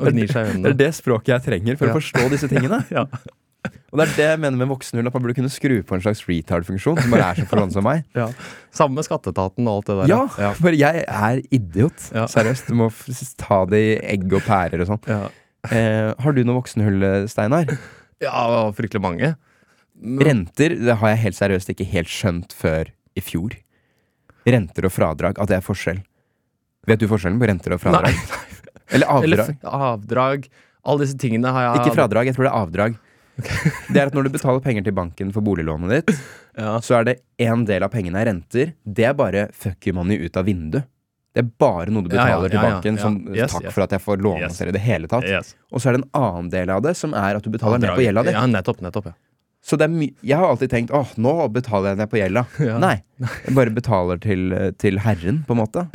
Speaker 3: og gnir seg i
Speaker 2: Det er det språket jeg trenger for
Speaker 3: Ja.
Speaker 2: å forstå disse tingene.
Speaker 3: Ja.
Speaker 2: Og det er det jeg mener med voksenhull, at man burde kunne skru på en slags retard-funksjon. Som bare er så forhånd som meg.
Speaker 3: Ja. Samme med skatteetaten og alt det der.
Speaker 2: Ja,
Speaker 3: ja.
Speaker 2: for jeg er idiot.
Speaker 3: Ja.
Speaker 2: Seriøst. Du må ta det i egg og pærer og sånn.
Speaker 3: Ja.
Speaker 2: Eh, har du noe voksenhull, Steinar?
Speaker 3: Ja, fryktelig mange. Men-
Speaker 2: Renter det har jeg helt seriøst ikke helt skjønt før i fjor. Renter og fradrag, at det er forskjell. Vet du forskjellen på renter og fradrag?
Speaker 3: Nei.
Speaker 2: Eller avdrag?
Speaker 3: Eller avdrag. Alle disse tingene har jeg
Speaker 2: Ikke fradrag, jeg tror det er avdrag. Det er at når du betaler penger til banken for boliglånet ditt,
Speaker 3: Ja.
Speaker 2: så er det en del av pengene er renter. Det er bare fuck you money ut av vinduet. Det er bare noe du
Speaker 3: ja,
Speaker 2: betaler til
Speaker 3: ja, ja,
Speaker 2: banken
Speaker 3: ja.
Speaker 2: som
Speaker 3: Yes,
Speaker 2: takk
Speaker 3: yes.
Speaker 2: for at jeg får låne
Speaker 3: Yes.
Speaker 2: i det hele tatt.
Speaker 3: Yes.
Speaker 2: Og så er det en annen del av det som er at du betaler ned på gjelda di.
Speaker 3: Ja, nettopp. nettopp ja.
Speaker 2: Så jeg har alltid tenkt åh, nå betaler jeg ned på gjelda. Nei. Jeg bare betaler til, til herren, på en måte,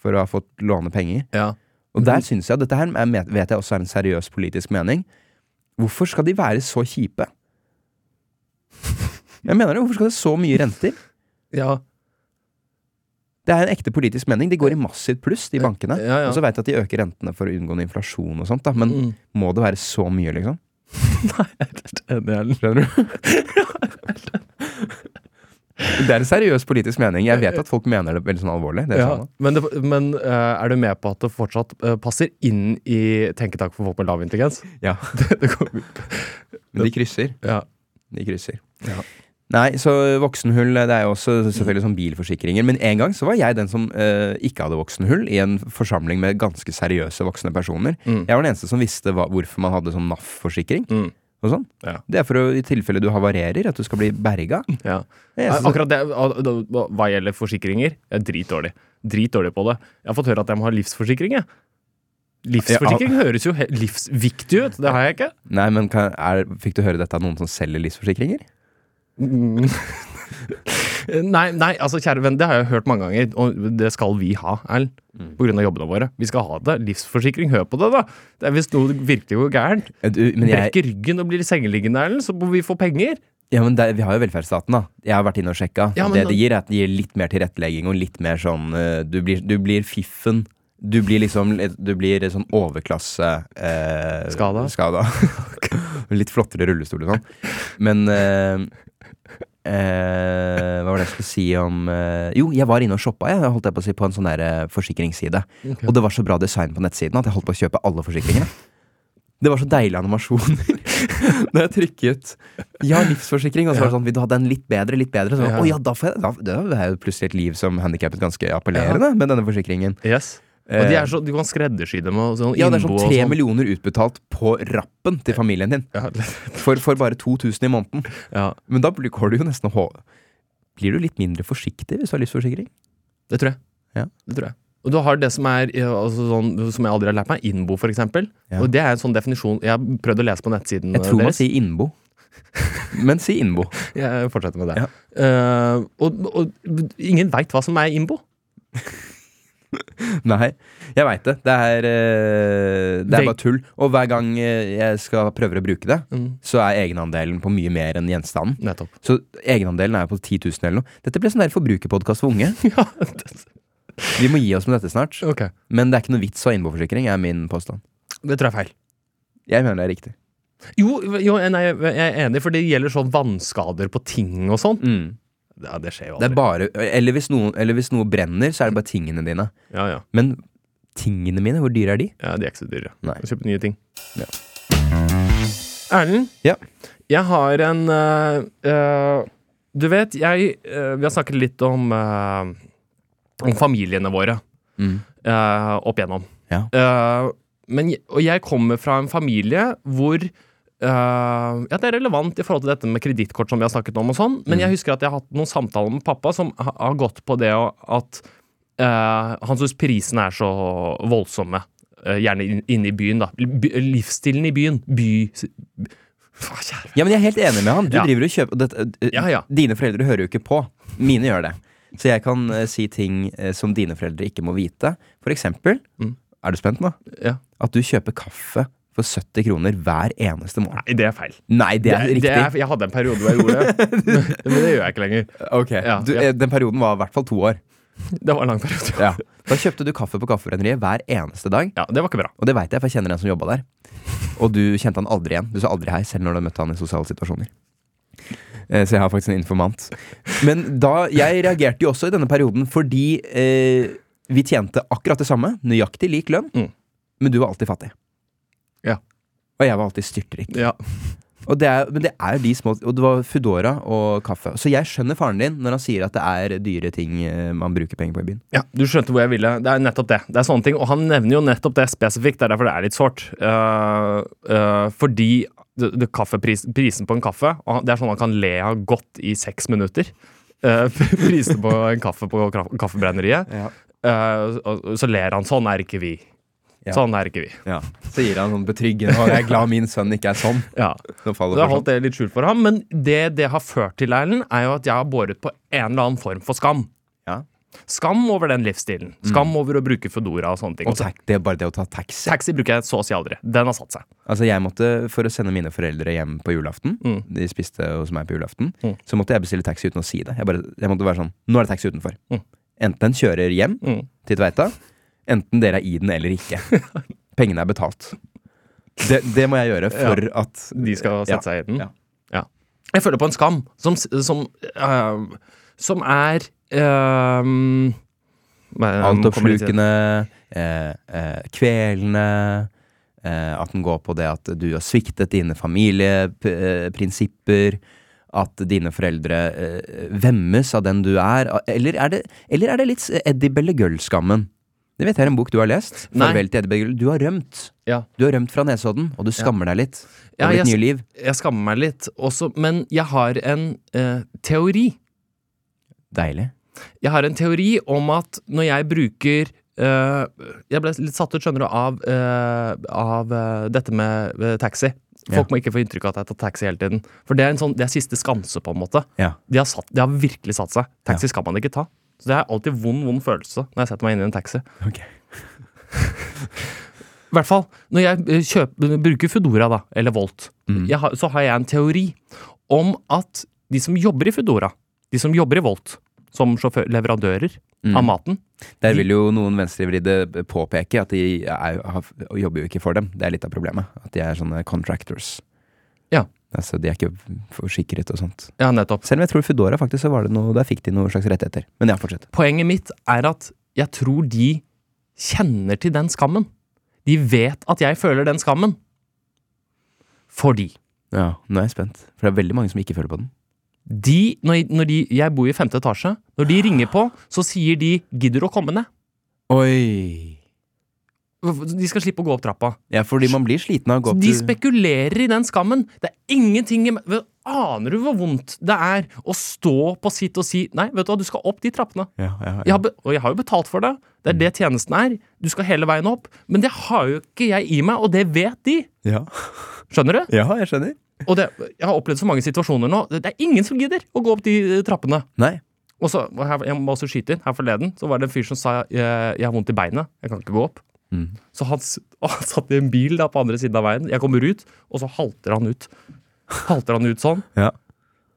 Speaker 2: for å ha fått låne penger.
Speaker 3: ja.
Speaker 2: Og der syns jeg dette her er vet jeg også er en seriøs politisk mening. Hvorfor skal de være så kjipe? Jeg mener det, Hvorfor skal det så mye renter?
Speaker 3: ja.
Speaker 2: Det er en ekte politisk mening. De går i massivt pluss, de bankene.
Speaker 3: Ja, ja.
Speaker 2: Og så veit jeg at de øker rentene for å unngå inflasjon og sånt, da. Men
Speaker 3: Mm.
Speaker 2: må det være så mye, liksom?
Speaker 3: Nei, jeg er helt enig, Erlend.
Speaker 2: Skjønner du? det er en seriøs politisk mening. Jeg vet at folk mener det veldig sånn alvorlig. Det
Speaker 3: Ja,
Speaker 2: nå.
Speaker 3: men det, men eh, er du med på at det fortsatt eh, passer inn i tenketak for folk med lav intelligens?
Speaker 2: Ja.
Speaker 3: det,
Speaker 2: Men de krysser.
Speaker 3: ja.
Speaker 2: De krysser.
Speaker 3: Ja.
Speaker 2: Nei, så voksenhull det er jo også selvfølgelig sånn bilforsikringer. Men en gang så var jeg den som eh, ikke hadde voksenhull i en forsamling med ganske seriøse voksne personer.
Speaker 3: Mm.
Speaker 2: Jeg var den eneste som visste hva, hvorfor man hadde sånn NAF-forsikring.
Speaker 3: Mm.
Speaker 2: og sånn.
Speaker 3: Ja.
Speaker 2: Det er for å, i tilfelle du havarerer, at du skal bli berga.
Speaker 3: Ja. Akkurat det, hva gjelder forsikringer, jeg er dritdårlig. Dritdårlig på det. Jeg har fått høre at jeg må ha livsforsikring, jeg. Livsforsikring høres jo livsviktig ut. Det har jeg ikke.
Speaker 2: Nei, men kan, er, Fikk du høre dette av noen som selger livsforsikringer?
Speaker 3: Nei, nei, altså kjære venn, det har jeg hørt mange ganger, og det skal vi ha, Erlend.
Speaker 2: Mm.
Speaker 3: Av jobbene våre. Vi skal ha det. Livsforsikring, hør på det, da. Det er Hvis noe virkelig går gærent,
Speaker 2: Du, jeg,
Speaker 3: brekker ryggen og blir sengeliggende, Erlend, så må vi få penger.
Speaker 2: Ja, men det, Vi har jo velferdsstaten, da. Jeg har vært inne og sjekka.
Speaker 3: Ja, men
Speaker 2: det det gir, er at det gir litt mer tilrettelegging og litt mer sånn eh, Du blir, du blir fiffen. Du blir liksom Du blir sånn overklasse eh,
Speaker 3: Skada?
Speaker 2: skada. litt flottere rullestol og sånn. Men eh, eh, Hva var det jeg skulle si om eh, Jo, jeg var inne og shoppa jeg, holdt jeg på å si, på en sånn der eh, forsikringsside.
Speaker 3: Okay.
Speaker 2: Og det var så bra design på nettsiden at jeg holdt på å kjøpe alle forsikringene. Det var så deilige animasjoner. Da jeg trykket 'ja, livsforsikring', og så var det sånn 'vil du ha den litt bedre', litt bedre? Så,
Speaker 3: Ja.
Speaker 2: Å ja, da får jeg da, Det er jo plutselig et liv som handikappet ganske appellerende med denne forsikringen.
Speaker 3: Yes. Og de er så, du kan skreddersy dem og sånn
Speaker 2: ja, det er sånn tre
Speaker 3: sånn.
Speaker 2: millioner utbetalt på rappen til familien din.
Speaker 3: Ja,
Speaker 2: For, for bare 2000 i måneden.
Speaker 3: ja,
Speaker 2: Men da blir- går du jo nesten. Blir du litt mindre forsiktig hvis du har livsforsikring?
Speaker 3: det tror jeg.
Speaker 2: Ja.
Speaker 3: Det tror jeg. Og du har det som er altså sånn, som jeg aldri har lært meg, innbo, for eksempel.
Speaker 2: Ja.
Speaker 3: Og det er en sånn definisjon Jeg har prøvd å lese på nettsiden
Speaker 2: Jeg tror man sier innbo. Men si innbo.
Speaker 3: Jeg fortsetter med det.
Speaker 2: Ja.
Speaker 3: Eh, og, og ingen veit hva som er innbo.
Speaker 2: Nei, jeg veit det. Det er, eh, det er bare tull. Og hver gang eh, jeg skal prøve å bruke det,
Speaker 3: Mm.
Speaker 2: så er egenandelen på mye mer enn gjenstanden.
Speaker 3: Nettopp.
Speaker 2: Så egenandelen er på 10 000 eller noe. Dette ble sånn der forbrukerpodkast for unge.
Speaker 3: ja, det,
Speaker 2: Vi må gi oss med dette snart.
Speaker 3: Okay.
Speaker 2: Men det er ikke noe vits å ha innboforsikring, er min påstand.
Speaker 3: Det tror jeg er feil.
Speaker 2: Jeg mener det er riktig.
Speaker 3: Jo, jo nei, jeg er enig, for det gjelder sånn vannskader på ting og sånn.
Speaker 2: Mm.
Speaker 3: Ja, det skjer jo
Speaker 2: Det
Speaker 3: aldri.
Speaker 2: er bare, eller, hvis noe, eller hvis noe brenner, så er det bare tingene dine.
Speaker 3: Ja, ja.
Speaker 2: Men tingene mine, hvor dyre er de?
Speaker 3: ja, de er ikke så dyre.
Speaker 2: Nei.
Speaker 3: Kjøpe nye ting.
Speaker 2: Ja.
Speaker 3: Erlend,
Speaker 2: Ja.
Speaker 3: jeg har en øh, øh, Du vet, jeg øh, Vi har snakket litt om øh, Om familiene våre
Speaker 2: Mm.
Speaker 3: øh, opp igjennom.
Speaker 2: Ja.
Speaker 3: Øh, men, og jeg kommer fra en familie hvor øh, ja, Det er relevant i forhold til dette med kredittkort som vi har snakket om. og sånn Men jeg husker at jeg har hatt noen samtaler med pappa som har gått på det at uh, han syns prisene er så voldsomme. Uh, gjerne inn- inne i byen, da. By, livsstilen i byen. By... Kjære
Speaker 2: Ja, men jeg er helt enig med han. Du
Speaker 3: Ja.
Speaker 2: driver og kjøper det,
Speaker 3: Ja, ja.
Speaker 2: Dine foreldre hører jo ikke på. Mine gjør det. Så jeg kan si ting som dine foreldre ikke må vite. For eksempel,
Speaker 3: Mm.
Speaker 2: er du spent nå?
Speaker 3: Ja.
Speaker 2: At du kjøper kaffe for 70 kroner hver eneste morgen.
Speaker 3: Nei, det er feil.
Speaker 2: Nei, det er riktig.
Speaker 3: er- jeg hadde en periode hvor jeg gjorde det, men det gjør jeg ikke lenger.
Speaker 2: Ok,
Speaker 3: Ja,
Speaker 2: du,
Speaker 3: ja.
Speaker 2: Den perioden var i hvert fall to år.
Speaker 3: Det var en lang periode.
Speaker 2: Ja. Da kjøpte du kaffe på Kaffebrenneriet hver eneste dag.
Speaker 3: Ja, det var ikke bra.
Speaker 2: Og det veit jeg, for jeg kjenner en som jobba der. Og du kjente han aldri igjen. Du sa aldri hei, selv når du møtte han i sosiale situasjoner. Eh, Så jeg har faktisk en informant. Men da, jeg reagerte jo også i denne perioden fordi eh, vi tjente akkurat det samme. Nøyaktig lik lønn.
Speaker 3: Mm.
Speaker 2: Men du var alltid fattig.
Speaker 3: Ja.
Speaker 2: Og jeg var alltid styrtrik.
Speaker 3: Ja.
Speaker 2: Og det er, men det er de små Og det var Foodora og kaffe. Så jeg skjønner faren din når han sier at det er dyre ting eh, man bruker penger på i byen.
Speaker 3: Ja, Du skjønte hvor jeg ville. Det er nettopp det. Det er sånne ting, Og han nevner jo nettopp det spesifikt. Det er derfor det er litt sårt. Uh, uh, fordi det, det kaffepris, prisen på en kaffe Det er sånn man kan le av godt i seks minutter. Uh, prisen på en kaffe på kaffebrenneriet. Og så ler han. Sånn er ikke vi.
Speaker 2: Ja.
Speaker 3: Sånn er ikke vi.
Speaker 2: Ja. Så gir han sånn betryggende Og jeg er glad min sønn ikke er sånn.
Speaker 3: Ja. Så har holdt det litt skjult for ham. Men det det har ført til, Erlend, er jo at jeg har båret på en eller annen form for skam.
Speaker 2: Ja.
Speaker 3: Skam over den livsstilen. Skam over å bruke Foodora og sånne ting.
Speaker 2: Og tak, det er bare det å ta taxi.
Speaker 3: Taxi bruker jeg så å si aldri. Den har satt seg.
Speaker 2: Altså jeg måtte, For å sende mine foreldre hjem på julaften,
Speaker 3: Mm.
Speaker 2: de spiste hos meg på julaften,
Speaker 3: Mm.
Speaker 2: så måtte jeg bestille taxi uten å si det. Jeg, bare, jeg måtte være sånn Nå er det taxi utenfor.
Speaker 3: Mm.
Speaker 2: Enten kjører hjem
Speaker 3: Mm.
Speaker 2: til Tveita, enten dere er i den eller ikke. Pengene er betalt. Det, det må jeg gjøre for at
Speaker 3: De skal sette
Speaker 2: Ja.
Speaker 3: seg i den.
Speaker 2: Ja.
Speaker 3: Ja. Jeg føler på en skam som, som, uh, som er uh,
Speaker 2: Altoppslukende, eh, eh, kvelende eh, At den går på det at du har sviktet dine familieprinsipper. At dine foreldre eh, vemmes av den du er. Eller er det, eller er det litt Eddie Bellegull-skammen? Det vet jeg er en bok du har lest.
Speaker 3: Nei.
Speaker 2: Farvel til Eddie Du har rømt.
Speaker 3: Ja.
Speaker 2: Du har rømt fra Nesodden, og du skammer deg litt
Speaker 3: Ja,
Speaker 2: over
Speaker 3: jeg
Speaker 2: ditt
Speaker 3: s-
Speaker 2: nye liv.
Speaker 3: Jeg skammer meg litt også, men jeg har en eh, teori.
Speaker 2: Deilig.
Speaker 3: Jeg har en teori om at når jeg bruker eh, Jeg ble litt satt ut, skjønner du, av, eh, av øh, dette med øh, taxi. Folk må ikke få inntrykk av at jeg tar taxi hele tiden. For det er, en sånn, det er siste skanse, på en måte.
Speaker 2: Ja.
Speaker 3: De har, satt, de har virkelig satt seg. Taxi skal man ikke ta. Så det er alltid vond, vond følelse når jeg setter meg inn i en taxi.
Speaker 2: Okay.
Speaker 3: I hvert fall når jeg eh, kjøper, bruker Foodora da, eller Volt,
Speaker 2: Mm.
Speaker 3: har, så har jeg en teori om at de som jobber i Foodora, de som jobber i Volt, som sjåfør, leverandører
Speaker 2: Mm.
Speaker 3: av maten
Speaker 2: Der vil jo noen venstrevridde påpeke at de er, jobber jo ikke for dem. Det er litt av problemet. At de er sånne contractors.
Speaker 3: Ja.
Speaker 2: Altså, de er ikke forsikret og sånt.
Speaker 3: Ja, nettopp.
Speaker 2: Selv om jeg tror Foodora faktisk så var det noe Der fikk de noen slags rettigheter. Men ja, fortsett.
Speaker 3: Poenget mitt er at jeg tror de kjenner til den skammen. De vet at jeg føler den skammen. Fordi
Speaker 2: Ja, nå er jeg spent. For det er veldig mange som ikke føler på den.
Speaker 3: de, når, når de, jeg bor i femte etasje, når de ringer på, så sier de 'gidder du å komme ned'?
Speaker 2: Oi!
Speaker 3: De skal slippe å gå opp trappa.
Speaker 2: Ja, fordi man blir sliten av å gå opp
Speaker 3: De spekulerer i den skammen. Det er ingenting Aner du hvor vondt det er å stå på sitt og si 'nei, vet du hva, du skal opp de trappene'.
Speaker 2: ja, ja,
Speaker 3: Jeg har og jeg har jo betalt for det. Det er det tjenesten er. Du skal hele veien opp. Men det har jo ikke jeg i meg, og det vet de.
Speaker 2: Ja.
Speaker 3: Skjønner du?
Speaker 2: ja, jeg skjønner.
Speaker 3: Og det, jeg har opplevd så mange situasjoner nå. Det det er ingen som gidder å gå opp de eh, trappene.
Speaker 2: Nei.
Speaker 3: Og så, Jeg må også skyte inn. Her forleden så var det en fyr som sa jeg, jeg har vondt i beinet. Jeg kan ikke gå opp.
Speaker 2: Mm.
Speaker 3: Så han, han satt i en bil da på andre siden av veien. Jeg kommer ut, og så halter han ut. Halter han ut sånn.
Speaker 2: Ja.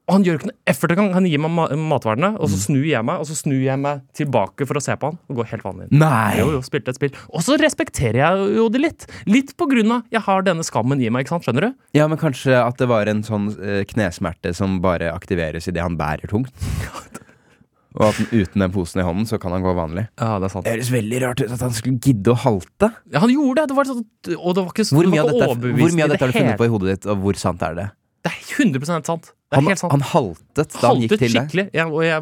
Speaker 3: Og han gjør ikke noe effort engang. Han gir meg ma matvarene, og så
Speaker 2: Mm.
Speaker 3: snur jeg meg, og så snur jeg meg tilbake for å se på han. Og går helt vanlig inn.
Speaker 2: Nei!
Speaker 3: Jo, jo, spilte et spill. Og så respekterer jeg jo det litt. Litt på grunn av jeg har denne skammen i meg, ikke sant? Skjønner du?
Speaker 2: Ja, men kanskje at det var en sånn eh, knesmerte som bare aktiveres idet han bærer tungt. Og at uten den posen i hånden, så kan han gå vanlig.
Speaker 3: Ja, det er sant.
Speaker 2: Det høres veldig rart ut at han skulle gidde å halte.
Speaker 3: Ja, han gjorde det. det var sånn, og det var ikke,
Speaker 2: Hvor mye
Speaker 3: var ikke
Speaker 2: dette, hvor mye av dette har du funnet på i hodet ditt, og hvor sant er det?
Speaker 3: Det er 100 sant.
Speaker 2: Han, han haltet da han gikk til deg.
Speaker 3: skikkelig. Jeg, og jeg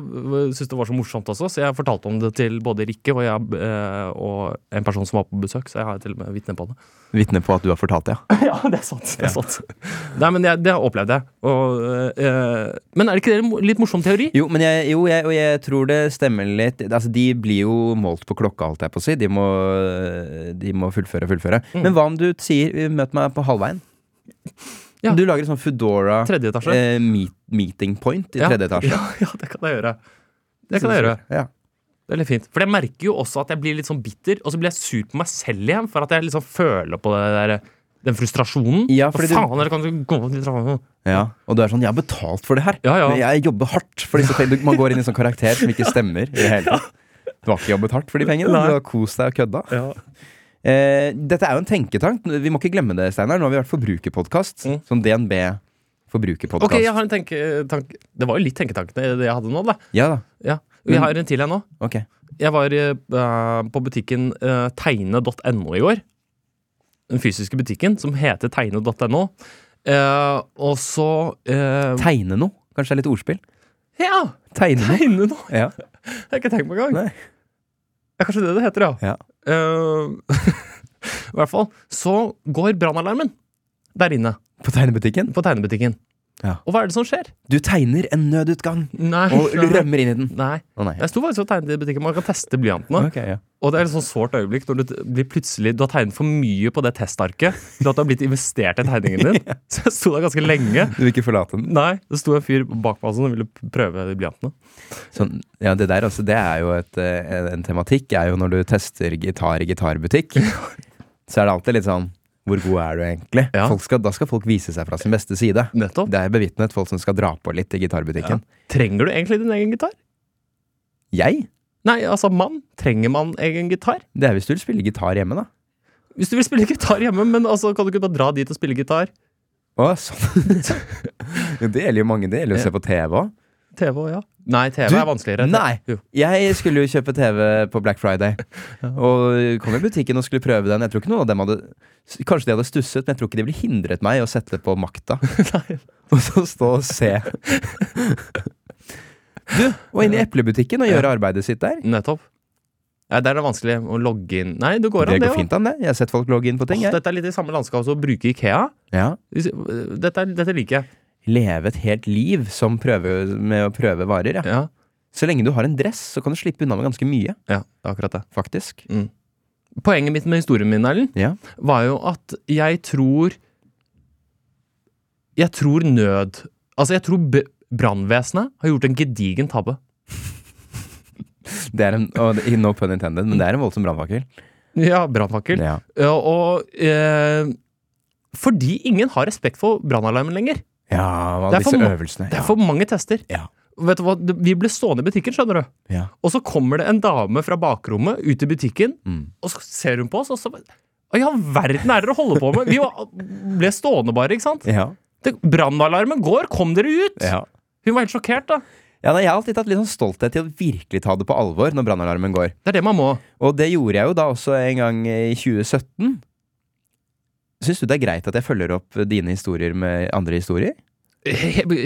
Speaker 3: syntes det var så morsomt også, så jeg fortalte om det til både Rikke og, jeg, eh, og en person som var på besøk. Så jeg har til og med vitne på det.
Speaker 2: Vitne på at du har fortalt det, ja.
Speaker 3: Ja, det er sant. Det er sant. Nei, men jeg, det opplevde jeg. Og, eh, men er det ikke det en litt morsom teori?
Speaker 2: Jo, men jeg, jo, og jeg tror det stemmer litt Altså, De blir jo målt på klokka, holdt jeg på å si. De må, de må fullføre og fullføre.
Speaker 3: Mm.
Speaker 2: Men hva om du sier 'møt meg på halvveien'?
Speaker 3: Ja.
Speaker 2: Du lager en sånn Foodora eh, meet, meeting point i
Speaker 3: Ja.
Speaker 2: tredje etasje.
Speaker 3: Ja, ja, det kan jeg gjøre. Det kan jeg gjøre.
Speaker 2: Ja.
Speaker 3: Det er litt fint. For jeg merker jo også at jeg blir litt sånn bitter, og så blir jeg sur på meg selv igjen for at jeg liksom føler på det der, den frustrasjonen.
Speaker 2: Ja, fordi Hva
Speaker 3: faen, dere kan gå opp
Speaker 2: ja. Og du er sånn 'jeg har betalt for det her'.
Speaker 3: Ja, ja.
Speaker 2: Men jeg jobber hardt Fordi så. Man går inn i en sånn karakter som ikke stemmer i det hele tatt. Du har ikke jobbet hardt for de pengene. Du har kost deg og kødda.
Speaker 3: Ja.
Speaker 2: Eh, dette er jo en tenketank. Vi må ikke glemme det, Steinar. Nå har vi vært forbrukerpodkast.
Speaker 3: Mm.
Speaker 2: Sånn DNB forbrukerpodkast.
Speaker 3: Ok, jeg har en tenketank. Det var jo litt tenketank det jeg hadde nå, da.
Speaker 2: Ja da.
Speaker 3: Ja. Vi har en til her nå.
Speaker 2: Okay.
Speaker 3: Jeg var uh, på butikken uh, tegne.no i går. Den fysiske butikken som heter tegne.no. Uh, og så eh,
Speaker 2: Tegne noe. Kanskje det er litt ordspill?
Speaker 3: Ja!
Speaker 2: Tegne noe.
Speaker 3: Tegne noe!
Speaker 2: Ja.
Speaker 3: Det har jeg ikke tenkt på engang. Er kanskje det det heter, ja.
Speaker 2: Ja.
Speaker 3: Uh, I hvert fall. Så går brannalarmen der inne
Speaker 2: På tegnebutikken.
Speaker 3: på tegnebutikken.
Speaker 2: Ja.
Speaker 3: Og hva er det som skjer?
Speaker 2: Du tegner en nødutgang
Speaker 3: Nei.
Speaker 2: og
Speaker 3: nei,
Speaker 2: rømmer inn i den.
Speaker 3: nei.
Speaker 2: Oh, nei.
Speaker 3: Jeg sto faktisk og tegnet i butikken. Man kan teste blyantene.
Speaker 2: Okay, ja.
Speaker 3: Og det er et sånn sårt øyeblikk når du blir plutselig Du har tegnet for mye på det testarket til at du har blitt investert i tegningen din. Så jeg sto der ganske lenge.
Speaker 2: Du vil ikke forlate den?
Speaker 3: Nei, det sto en fyr bak meg som ville prøve de blyantene.
Speaker 2: Sånn, ja, det der altså, det er jo et, eh, en, en tematikk. er jo når du tester gitar i gitarbutikk. så er det alltid litt sånn Hvor god er du egentlig?
Speaker 3: Ja.
Speaker 2: Folk skal, da skal folk vise seg fra sin beste side.
Speaker 3: Nettopp.
Speaker 2: Det er bevitnet folk som skal dra på litt i gitarbutikken.
Speaker 3: Trenger du egentlig din egen gitar?
Speaker 2: Jeg?
Speaker 3: Nei, altså mann. Trenger man egen gitar?
Speaker 2: Det er hvis du vil spille gitar hjemme, da.
Speaker 3: Hvis du vil spille gitar hjemme, men altså, kan du ikke bare dra dit og spille gitar?
Speaker 2: Å, sånn. Det gjelder jo mange. Det gjelder jo å se på TV òg.
Speaker 3: TV òg, ja. Nei, TV
Speaker 2: Du-
Speaker 3: er vanskeligere.
Speaker 2: Nei! Jeg skulle jo kjøpe TV på Black Friday, og kom i butikken og skulle prøve den. Jeg tror ikke noen av dem hadde Kanskje de hadde stusset, men jeg tror ikke de ville hindret meg i å sette på makta. og så stå og se. Du, og inn i eplebutikken og gjøre arbeidet sitt der.
Speaker 3: Nettopp. Ja, der er det vanskelig å logge inn Nei, det går an, det
Speaker 2: går fint an, det. Jeg har sett folk logge inn på ting. Jeg.
Speaker 3: Dette er litt i samme landskap som å bruke Ikea.
Speaker 2: Ja.
Speaker 3: Dette, dette liker jeg.
Speaker 2: Leve et helt liv som prøve, med å prøve varer. Ja.
Speaker 3: Ja,
Speaker 2: Så lenge du har en dress, så kan du slippe unna med ganske mye,
Speaker 3: ja, det er akkurat det.
Speaker 2: faktisk.
Speaker 3: Poenget mitt med historien min, Erlend,
Speaker 2: Ja.
Speaker 3: var jo at jeg tror Jeg tror nød Altså, jeg tror brannvesenet har gjort en gedigen tabbe.
Speaker 2: Det er en, og det- no pun intended, men det er en voldsom brannfakkel.
Speaker 3: Ja, brannfakkel.
Speaker 2: Ja.
Speaker 3: Ja, og eh, fordi ingen har respekt for brannalarmen lenger.
Speaker 2: Ja,
Speaker 3: Det er
Speaker 2: disse øvelsene.
Speaker 3: Det er for mange tester.
Speaker 2: Ja.
Speaker 3: Vet du hva? Vi ble stående i butikken, skjønner du.
Speaker 2: Ja.
Speaker 3: Og så kommer det en dame fra bakrommet ut i butikken,
Speaker 2: Mm.
Speaker 3: og så ser hun på oss, og så Hva i all verden er dere holder på med? Vi var, ble stående bare, ikke sant?
Speaker 2: Ja.
Speaker 3: Brannalarmen går, kom dere ut!
Speaker 2: Ja.
Speaker 3: Hun var helt sjokkert, da.
Speaker 2: Ja, nei, jeg har alltid tatt litt sånn stolthet til å virkelig ta det på alvor når brannalarmen går.
Speaker 3: Det er det man må.
Speaker 2: Og det gjorde jeg jo da også en gang i 2017. Syns du det er greit at jeg følger opp dine historier med andre historier?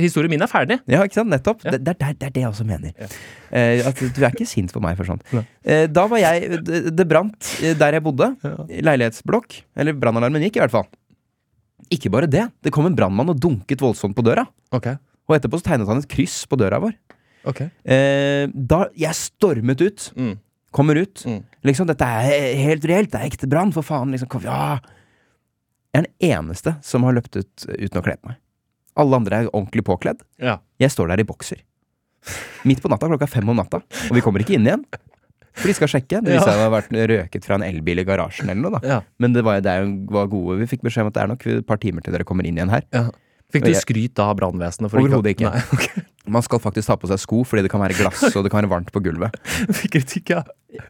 Speaker 3: Historien min er ferdig.
Speaker 2: Ja, ikke sant? Nettopp.
Speaker 3: Ja.
Speaker 2: Det, det, det er det jeg også mener.
Speaker 3: Ja.
Speaker 2: Eh, at du er ikke sint på meg for sånt. Eh, da var jeg Det, det brant eh, der jeg bodde. i Leilighetsblokk. Eller brannalarmen gikk, i hvert fall. Ikke bare det. Det kom en brannmann og dunket voldsomt på døra.
Speaker 3: Okay.
Speaker 2: Og etterpå så tegnet han et kryss på døra vår.
Speaker 3: Okay.
Speaker 2: Eh, da Jeg stormet ut.
Speaker 3: Mm.
Speaker 2: Kommer ut.
Speaker 3: Mm.
Speaker 2: Liksom, dette er helt reelt. Det er ekte brann, for faen. Liksom, kom, ja. Jeg er den eneste som har løpt ut uten å kle på meg. Alle andre er ordentlig påkledd.
Speaker 3: Ja.
Speaker 2: Jeg står der i bokser. Midt på natta, klokka fem om natta. Og vi kommer ikke inn igjen. For de skal sjekke. Det viser seg å ha vært røket fra en elbil i garasjen eller noe. da
Speaker 3: Ja.
Speaker 2: Men det var, det var gode Vi fikk beskjed om at det er nok et par timer til dere kommer inn igjen her.
Speaker 3: ja. Fikk du skryt av brannvesenet?
Speaker 2: Overhodet ikke.
Speaker 3: Nei, okay.
Speaker 2: Man skal faktisk ta på seg sko fordi det kan være glass og det kan være varmt på gulvet.
Speaker 3: Fikk kritikk, ja.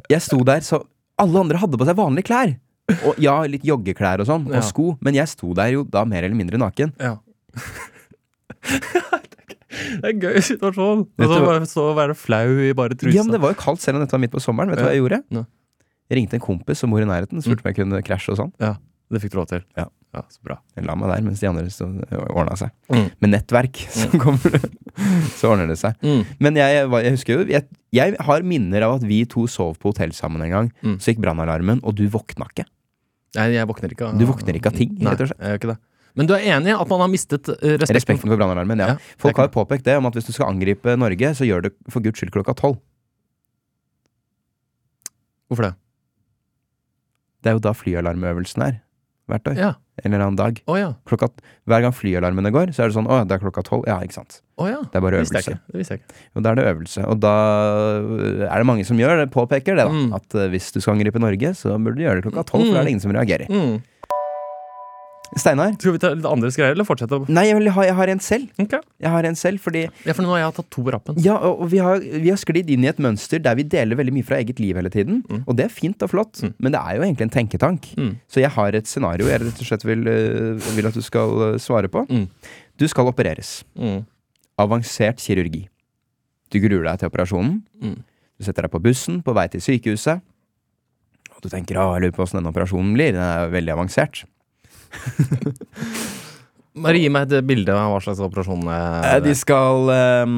Speaker 2: Jeg sto der, så alle andre hadde på seg vanlige klær. Og ja, litt joggeklær og sånn,
Speaker 3: Ja.
Speaker 2: og sko, men jeg sto der jo da mer eller mindre naken.
Speaker 3: ja. det er en gøy situasjon.
Speaker 2: Vet
Speaker 3: Og så
Speaker 2: du hva-
Speaker 3: bare stå og være flau i bare trusa.
Speaker 2: Ja, men det var jo kaldt selv om dette var midt på sommeren. Vet du
Speaker 3: Ja.
Speaker 2: hva jeg gjorde?
Speaker 3: Nei.
Speaker 2: Jeg ringte en kompis som bor i nærheten, spurte om jeg kunne krasje og sånn.
Speaker 3: Ja, det fikk du råd til.
Speaker 2: Ja.
Speaker 3: så bra.
Speaker 2: Jeg la meg der mens de andre stod- ordna seg.
Speaker 3: Mm.
Speaker 2: Med nettverk så kommer det Så ordner det seg.
Speaker 3: Mm.
Speaker 2: Men jeg, var- jeg husker jo jeg, jeg har minner av at vi to sov på hotell sammen en gang.
Speaker 3: Mm.
Speaker 2: Så gikk brannalarmen, og du våkna ikke.
Speaker 3: Nei, jeg våkner ikke av
Speaker 2: Du våkner ikke av ting,
Speaker 3: Nei,
Speaker 2: rett og slett.
Speaker 3: jeg gjør ikke det. Men du er enig i at man har mistet eh, respekten?
Speaker 2: Respekten for brannalarmen, ja.
Speaker 3: Ja,
Speaker 2: Folk
Speaker 3: det
Speaker 2: har jo påpekt det om at hvis du skal angripe Norge, så gjør det for guds skyld klokka tolv.
Speaker 3: Hvorfor det?
Speaker 2: Det er jo da flyalarmøvelsen er. Hvert år.
Speaker 3: Ja.
Speaker 2: En eller annen dag.
Speaker 3: Oh, ja.
Speaker 2: Klokka, hver gang flyalarmene går, så er det sånn Å, det er klokka tolv. Ja, ikke sant.
Speaker 3: Å ja.
Speaker 2: Det er bare
Speaker 3: Det
Speaker 2: øvelse.
Speaker 3: ikke. Det visste jeg ikke.
Speaker 2: Og da er det øvelse. Og da øh, er det mange som gjør det, påpeker det, da.
Speaker 3: Mm.
Speaker 2: At øh, hvis du skal angripe Norge, så burde du gjøre det klokka tolv, for da er det ingen som reagerer.
Speaker 3: Mm.
Speaker 2: Steinar?
Speaker 3: Skal vi ta litt andres greier, eller fortsette?
Speaker 2: Nei, jeg, har, jeg har en selv.
Speaker 3: Okay.
Speaker 2: Jeg har en selv, fordi
Speaker 3: Ja, for nå har jeg tatt to på rappen.
Speaker 2: Ja, og vi har, vi har sklidd inn i et mønster der vi deler veldig mye fra eget liv hele tiden.
Speaker 3: Mm.
Speaker 2: Og det er fint og flott,
Speaker 3: Mm.
Speaker 2: men det er jo egentlig en tenketank.
Speaker 3: Mm.
Speaker 2: Så jeg har et scenario jeg rett og slett vil, øh, vil at du skal øh, svare på.
Speaker 3: Mm.
Speaker 2: Du skal opereres.
Speaker 3: Mm.
Speaker 2: Avansert kirurgi. Du gruer deg til operasjonen.
Speaker 3: Mm.
Speaker 2: Du setter deg på bussen på vei til sykehuset. Og du tenker å, jeg lurer på åssen denne operasjonen blir. Den er veldig avansert.
Speaker 3: Bare gi meg et bilde av hva slags operasjon
Speaker 2: Eh,
Speaker 3: eh,
Speaker 2: De skal øh,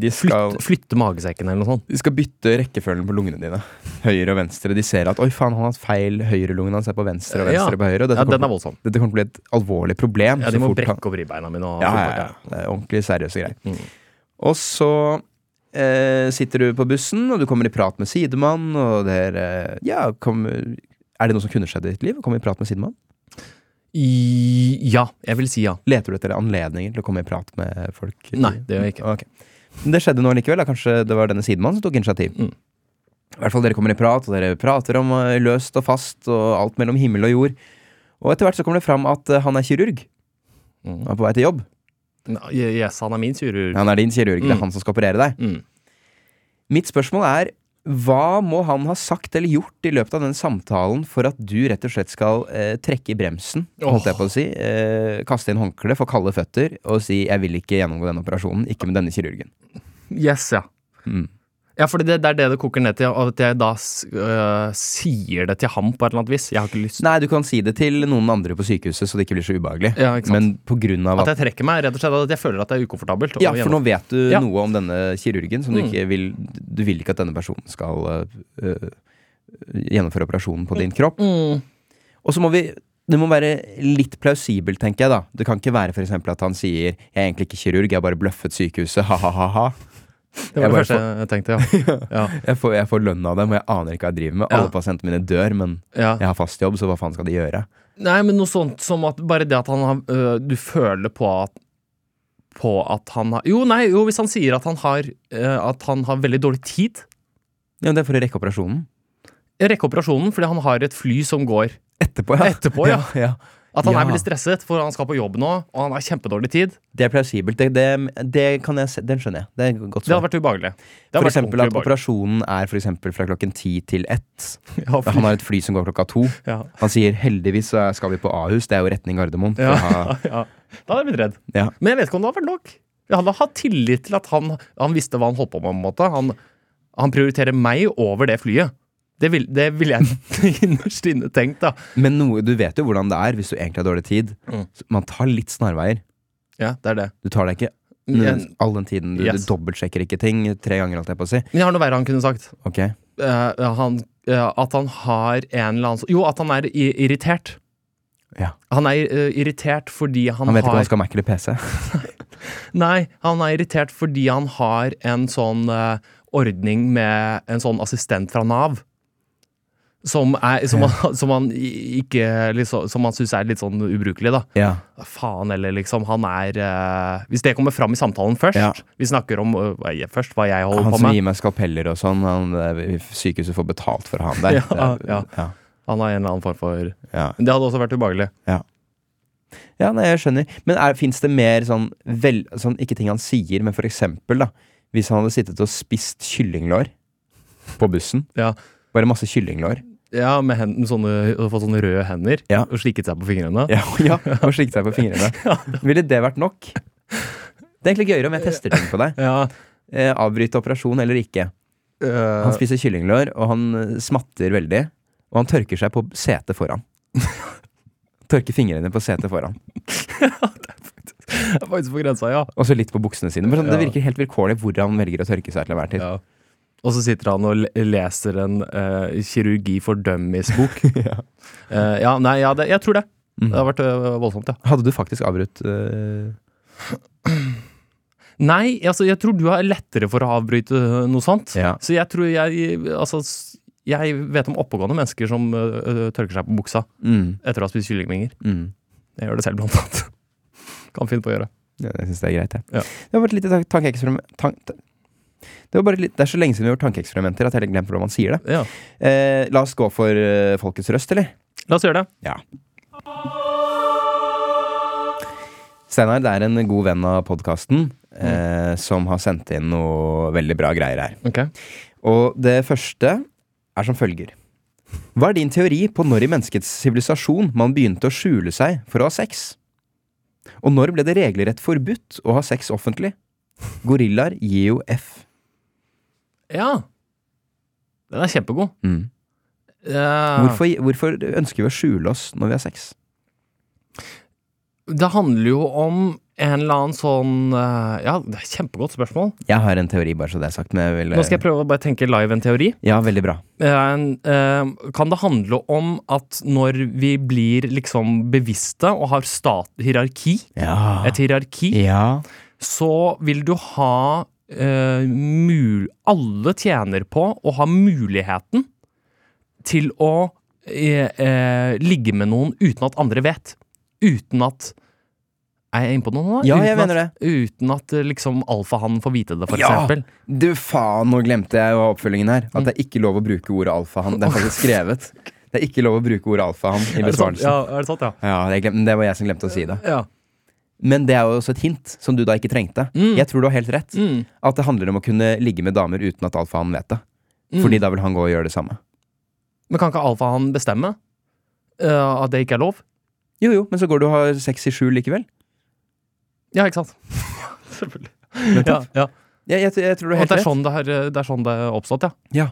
Speaker 2: De skal
Speaker 3: flytte, flytte magesekken eller noe sånt.
Speaker 2: De skal bytte rekkefølgen på lungene dine. Høyre og venstre. De ser at oi faen, han har hatt feil høyrelungen. Han ser på venstre og venstre
Speaker 3: Ja.
Speaker 2: på høyre. Og dette,
Speaker 3: Ja, den er voldsom.
Speaker 2: dette kommer til å bli et alvorlig problem.
Speaker 3: Ja, De må brekke opp ribbeina mine. Og
Speaker 2: ja, ja, ja. Det er ordentlig seriøse greier.
Speaker 3: Mm.
Speaker 2: Og så eh, sitter du på bussen, og du kommer i prat med sidemann, og dere Ja, kom, er det noe som kunne skjedd i ditt liv? Kom i prat med sidemann?
Speaker 3: I, ja, jeg vil si ja.
Speaker 2: Leter du etter anledninger til å komme i prat med folk?
Speaker 3: Nei, det gjør jeg ikke.
Speaker 2: Okay. Men det skjedde nå likevel. Da. Kanskje det var denne sidemannen som tok initiativ.
Speaker 3: Mm.
Speaker 2: I hvert fall Dere kommer i prat, og dere prater om eh, løst og fast og alt mellom himmel og jord. Og etter hvert så kommer det fram at eh, han er kirurg.
Speaker 3: Mm.
Speaker 2: Han er på vei til jobb.
Speaker 3: Yes, han er min kirurg.
Speaker 2: Han er din kirurg. Det
Speaker 3: Mm.
Speaker 2: er han som skal operere deg.
Speaker 3: Mm.
Speaker 2: Mitt spørsmål er hva må han ha sagt eller gjort i løpet av den samtalen for at du rett og slett skal eh, trekke i bremsen, holdt jeg på å si, eh, kaste inn håndkle, få kalde føtter og si 'jeg vil ikke gjennomgå denne operasjonen', ikke med denne kirurgen.
Speaker 3: Yes, ja.
Speaker 2: Mm.
Speaker 3: Ja, for det, det er det det koker ned til, at jeg da øh, sier det til ham på et eller annet vis. Jeg har ikke lyst
Speaker 2: Nei, du kan si det til noen andre på sykehuset, så det ikke blir så ubehagelig.
Speaker 3: Ja.
Speaker 2: Men på grunn av
Speaker 3: At
Speaker 2: at
Speaker 3: jeg trekker meg, rett og slett at jeg føler at det er ukomfortabelt.
Speaker 2: Ja, for nå vet du
Speaker 3: Ja.
Speaker 2: noe om denne kirurgen som du
Speaker 3: Mm.
Speaker 2: ikke vil Du vil ikke at denne personen skal øh, øh, gjennomføre operasjonen på din kropp.
Speaker 3: mm.
Speaker 2: Og så må vi det må være litt plausibelt, tenker jeg da. Det kan ikke være for at han sier 'jeg er egentlig ikke kirurg, jeg har bare bløffet sykehuset', ha-ha-ha-ha.
Speaker 3: Det var
Speaker 2: Jeg
Speaker 3: det
Speaker 2: første
Speaker 3: første jeg tenkte, ja. ja.
Speaker 2: Jeg får, jeg får lønn av dem, og jeg aner ikke hva jeg driver med.
Speaker 3: Ja.
Speaker 2: Alle pasientene mine dør, men
Speaker 3: ja.
Speaker 2: jeg har fast jobb, så hva faen skal de gjøre?
Speaker 3: Nei, men noe sånt som at bare det at han har øh, Du føler på at På at han har Jo, nei, jo, hvis han sier at han har øh, At han har veldig dårlig tid
Speaker 2: Ja, men Det er for å rekke operasjonen.
Speaker 3: Rekke operasjonen fordi han har et fly som går
Speaker 2: Etterpå, ja.
Speaker 3: Etterpå, ja.
Speaker 2: ja,
Speaker 3: At han
Speaker 2: Ja.
Speaker 3: er veldig stresset, for han skal på jobb nå, og han har kjempedårlig tid.
Speaker 2: Det er plausibelt. Det, det, det kan jeg den skjønner jeg. Det er godt
Speaker 3: Det hadde vært ubehagelig. Det
Speaker 2: For eksempel at operasjonen er for eksempel fra klokken ti til ett.
Speaker 3: Ja,
Speaker 2: Han har et fly som går klokka to.
Speaker 3: ja.
Speaker 2: Han sier heldigvis så skal vi på Ahus, det er jo retning Gardermoen.
Speaker 3: Ja,
Speaker 2: ha-
Speaker 3: ja. Da hadde jeg blitt redd.
Speaker 2: Ja.
Speaker 3: Men jeg vet ikke om det hadde vært nok. Jeg hadde hatt tillit til at han, han visste hva han holdt på med. Han, han prioriterer meg over det flyet. Det vil, det vil jeg innerst inne tenkt, da.
Speaker 2: Men noe, du vet jo hvordan det er hvis du egentlig har dårlig tid.
Speaker 3: Mm.
Speaker 2: Man tar litt snarveier.
Speaker 3: Ja, det er det.
Speaker 2: Du tar deg ikke
Speaker 3: Men,
Speaker 2: all den tiden. Du,
Speaker 3: Yes.
Speaker 2: du dobbeltsjekker ikke ting tre ganger, holdt jeg på å si.
Speaker 3: men jeg har noe verre han kunne sagt.
Speaker 2: Ok,
Speaker 3: Uh, han, uh, at han har en eller annen Jo, at han er irritert.
Speaker 2: ja.
Speaker 3: Han er uh, irritert fordi han, har
Speaker 2: Han vet ikke om han skal Mac eller PC.
Speaker 3: Nei, han er irritert fordi han har en sånn ordning med en sånn assistent fra Nav. Som, er, som, han, som han ikke liksom, Som han syns er litt sånn ubrukelig, da.
Speaker 2: Ja.
Speaker 3: Faen eller liksom, han er uh, Hvis det kommer fram i samtalen først
Speaker 2: Ja.
Speaker 3: Vi snakker om uh, først hva jeg holder
Speaker 2: Han
Speaker 3: på
Speaker 2: som gir meg skalpeller og sånn. Han, eh, sykehuset får betalt for han der.
Speaker 3: Ja,
Speaker 2: Det
Speaker 3: ja. Han har en eller annen form for
Speaker 2: ja.
Speaker 3: Det hadde også vært ubehagelig.
Speaker 2: Ja, nei, jeg skjønner. Men fins det mer sånn, vel, sånn Ikke ting han sier, men for eksempel, da. Hvis han hadde sittet og spist kyllinglår på bussen.
Speaker 3: Ja.
Speaker 2: Bare masse kyllinglår.
Speaker 3: Ja, med, hen, med sånne, fått sånne røde hender
Speaker 2: Ja.
Speaker 3: og slikket seg på fingrene.
Speaker 2: Ja, ja Og slikket seg på fingrene. Ville det vært nok? Det er egentlig gøyere om jeg tester ting på deg.
Speaker 3: Ja,
Speaker 2: Eh, avbryte operasjon eller ikke.
Speaker 3: eh,
Speaker 2: Han spiser kyllinglår, og han eh, smatter veldig. Og han tørker seg på setet foran. Tørker fingrene på setet foran.
Speaker 3: det er faktisk på grensa, ja.
Speaker 2: Og så litt på buksene sine. Men sånn, Det
Speaker 3: Ja.
Speaker 2: virker helt vilkårlig hvor han velger å tørke seg til enhver tid.
Speaker 3: Ja. Og så sitter han og leser en uh, kirurgi for dummies-bok.
Speaker 2: Ja.
Speaker 3: Uh, ja, nei, ja, det, jeg tror det.
Speaker 2: Mhm.
Speaker 3: Det har vært uh, voldsomt, ja.
Speaker 2: Hadde du faktisk avbrutt
Speaker 3: Nei, altså, jeg tror du har lettere for å avbryte noe sånt.
Speaker 2: Ja.
Speaker 3: Så jeg tror jeg Altså, jeg vet om oppegående mennesker som tørker seg på buksa
Speaker 2: mm,
Speaker 3: etter å ha spist kyllingvinger.
Speaker 2: mm.
Speaker 3: Jeg gjør det selv, blant annet. Kan finne på å gjøre.
Speaker 2: Ja, jeg syns det er greit, jeg.
Speaker 3: Ja.
Speaker 2: Det har vært et lite tan- tankeeksperiment tank, det, var bare litt, det er så lenge siden vi har gjort tankeeksperimenter at jeg har glemt hvordan man sier det.
Speaker 3: Ja.
Speaker 2: Eh, la oss gå for eh, folkets røst, eller?
Speaker 3: La oss gjøre det.
Speaker 2: Ja. Steinar, det er en god venn av podkasten eh, som har sendt inn noe veldig bra greier her.
Speaker 3: Ok.
Speaker 2: Og det første er som følger. Hva er din teori på når i menneskets sivilisasjon man begynte å skjule seg for å ha sex? Og når ble det regelrett forbudt å ha sex offentlig? Gorillaer gir jo F.
Speaker 3: Ja. Den er kjempegod.
Speaker 2: Mm.
Speaker 3: Eh,
Speaker 2: Hvorfor, hvorfor ønsker vi å skjule oss når vi har sex?
Speaker 3: Det handler jo om en eller annen sånn eh, Ja, det er et kjempegodt spørsmål.
Speaker 2: Jeg har en teori, bare så det er sagt. Vil,
Speaker 3: Nå skal jeg prøve å bare tenke live en teori.
Speaker 2: Ja, veldig bra.
Speaker 3: Eh, eh, kan det handle om at når vi blir liksom bevisste og har stat hierarki,
Speaker 2: Ja.
Speaker 3: et hierarki,
Speaker 2: Ja.
Speaker 3: så vil du ha mul Alle tjener på å ha muligheten til å eh, eh, ligge med noen uten at andre vet. Uten at Er jeg inne på noe nå?
Speaker 2: Ja, jeg mener
Speaker 3: at, Uten at eh, liksom alfahannen får vite det, for
Speaker 2: Ja!
Speaker 3: eksempel.
Speaker 2: Du faen, nå glemte jeg jo oppfølgingen her.
Speaker 3: Mm.
Speaker 2: At det er ikke lov å bruke ordet alfahann. Det er faktisk skrevet. Det er ikke lov å bruke ordet alfahann i besvarelsen.
Speaker 3: Ja, er det sant, ja?
Speaker 2: Ja, det, glemte, det var jeg som glemte å si det.
Speaker 3: ja.
Speaker 2: Men det er jo også et hint som du da ikke trengte.
Speaker 3: Mm.
Speaker 2: Jeg tror du har helt rett.
Speaker 3: Mm.
Speaker 2: At det handler om å kunne ligge med damer uten at alfahannen vet det.
Speaker 3: Mm.
Speaker 2: Fordi da vil han gå og gjøre det samme.
Speaker 3: Men kan ikke alfahannen bestemme uh, at det ikke er lov?
Speaker 2: Jo, jo, men så går du og har sex i skjul likevel.
Speaker 3: Ja, ikke sant? Selvfølgelig. Ja, ja.
Speaker 2: Jeg, jeg, jeg tror du
Speaker 3: Og
Speaker 2: har
Speaker 3: at det
Speaker 2: helt
Speaker 3: er,
Speaker 2: rett.
Speaker 3: sånn det, er, det er sånn det er oppstått, ja.
Speaker 2: Ja.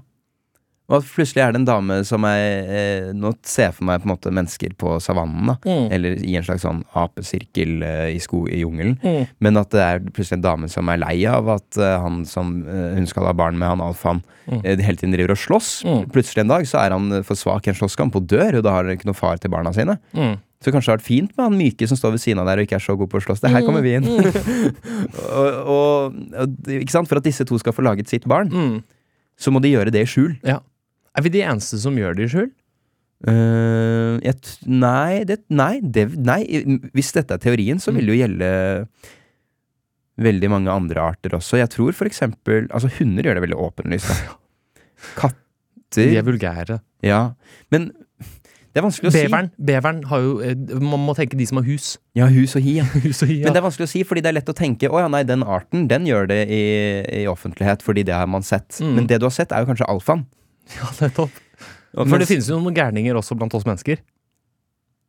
Speaker 2: Og at plutselig er det en dame som er eh, Nå ser jeg for meg på en måte mennesker på savannen, da.
Speaker 3: Mm.
Speaker 2: Eller i en slags sånn apesirkel eh, i, sko, i jungelen.
Speaker 3: Mm.
Speaker 2: Men at det er plutselig en dame som er lei av at eh, han som hun skal ha barn med, han alfaen,
Speaker 3: Mm.
Speaker 2: hele tiden driver og slåss.
Speaker 3: Mm.
Speaker 2: Plutselig en dag så er han for svak i en slåsskamp og dør, og da har han ikke noen far til barna sine.
Speaker 3: Mm.
Speaker 2: Så kanskje det har vært fint med han myke som står ved siden av der og ikke er så god på å slåss. Det her kommer vi inn. og, og, og, ikke sant? For at disse to skal få laget sitt barn,
Speaker 3: Mm.
Speaker 2: så må de gjøre det i skjul.
Speaker 3: Ja. Er vi de eneste som gjør det i skjul?
Speaker 2: Uh, nei, det, nei, det, nei, hvis dette er teorien, så vil det jo gjelde veldig mange andre arter også. Jeg tror for eksempel Altså, hunder gjør det veldig åpenlyst. da.
Speaker 3: De er vulgære.
Speaker 2: Ja. Men Det er vanskelig å
Speaker 3: Beveren, beveren har jo eh, Man må tenke de som har hus.
Speaker 2: Ja, hus og hi, ja.
Speaker 3: hus og hi,
Speaker 2: Men det er vanskelig å si, fordi det er lett å tenke Å ja, nei, den arten, den gjør det i, i offentlighet, fordi det har man sett.
Speaker 3: Mm.
Speaker 2: Men det du har sett, er jo kanskje alfaen.
Speaker 3: ja, nettopp. For det finnes jo noen gærninger også blant oss mennesker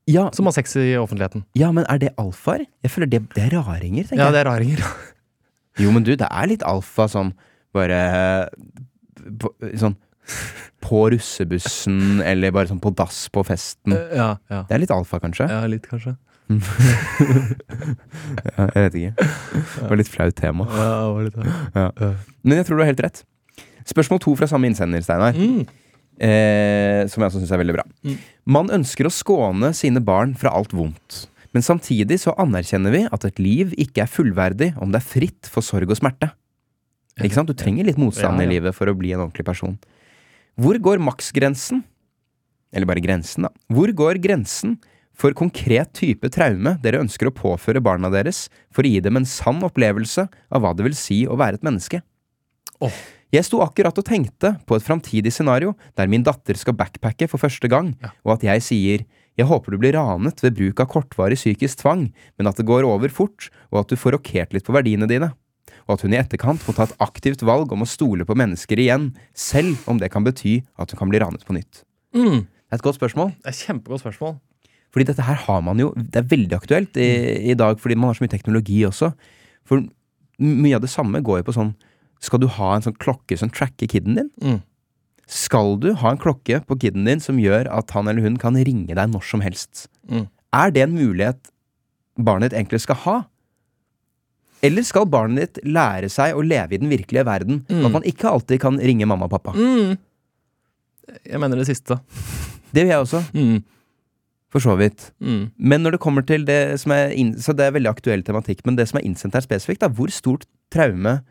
Speaker 2: ja,
Speaker 3: som har sex i offentligheten.
Speaker 2: ja, men er det alfaer? Jeg føler det, det er raringer, tenker
Speaker 3: Ja,
Speaker 2: jeg.
Speaker 3: det er raringer.
Speaker 2: Jo, men du, det er litt alfa sånn bare på, Sånn på russebussen, eller bare sånn på dass på festen.
Speaker 3: Ja, ja.
Speaker 2: Det er litt alfa, kanskje?
Speaker 3: ja, litt kanskje.
Speaker 2: Ja, jeg vet ikke. Det var litt flaut tema.
Speaker 3: Ja, det var litt
Speaker 2: Ja. Men jeg tror du har helt rett. Spørsmål to fra samme innsender, Steinar.
Speaker 3: mm.
Speaker 2: Eh, som jeg også syns er veldig bra.
Speaker 3: Mm.
Speaker 2: Man ønsker å skåne sine barn fra alt vondt. Men samtidig så anerkjenner vi at et liv ikke er fullverdig om det er fritt for sorg og smerte. Ikke sant? Du trenger litt motstand
Speaker 3: Ja, ja.
Speaker 2: i livet for å bli en ordentlig person. Hvor går maksgrensen? Eller bare grensen, da. Hvor går grensen for konkret type traume dere ønsker å påføre barna deres for å gi dem en sann opplevelse av hva det vil si å være et menneske?
Speaker 3: Åh.
Speaker 2: Jeg sto akkurat og tenkte på et framtidig scenario der min datter skal backpacke for første gang, og at jeg sier jeg håper du blir ranet ved bruk av kortvarig psykisk tvang, men at det går over fort, og at du får rokert litt på verdiene dine. Og at hun i etterkant må ta et aktivt valg om å stole på mennesker igjen, selv om det kan bety at hun kan bli ranet på nytt.
Speaker 3: Mm.
Speaker 2: Det er et godt spørsmål.
Speaker 3: Det er et kjempegodt spørsmål.
Speaker 2: Fordi dette her har man jo Det er veldig aktuelt i, i dag, fordi man har så mye teknologi også. For mye av det samme går jo på sånn Skal du ha en sånn klokke som tracker kiden din?
Speaker 3: Mm.
Speaker 2: Skal du ha en klokke på kiden din som gjør at han eller hun kan ringe deg når som helst?
Speaker 3: Mm.
Speaker 2: Er det en mulighet barnet ditt egentlig skal ha? Eller skal barnet ditt lære seg å leve i den virkelige verden?
Speaker 3: Mm.
Speaker 2: At man ikke alltid kan ringe mamma og pappa?
Speaker 3: Mm. Jeg mener det siste.
Speaker 2: Det gjør jeg også,
Speaker 3: Mm.
Speaker 2: for så vidt.
Speaker 3: Mm.
Speaker 2: Men når det kommer til det som er inn, Så det er veldig aktuell tematikk, men det som er innsendt her spesifikt, da, hvor stort traume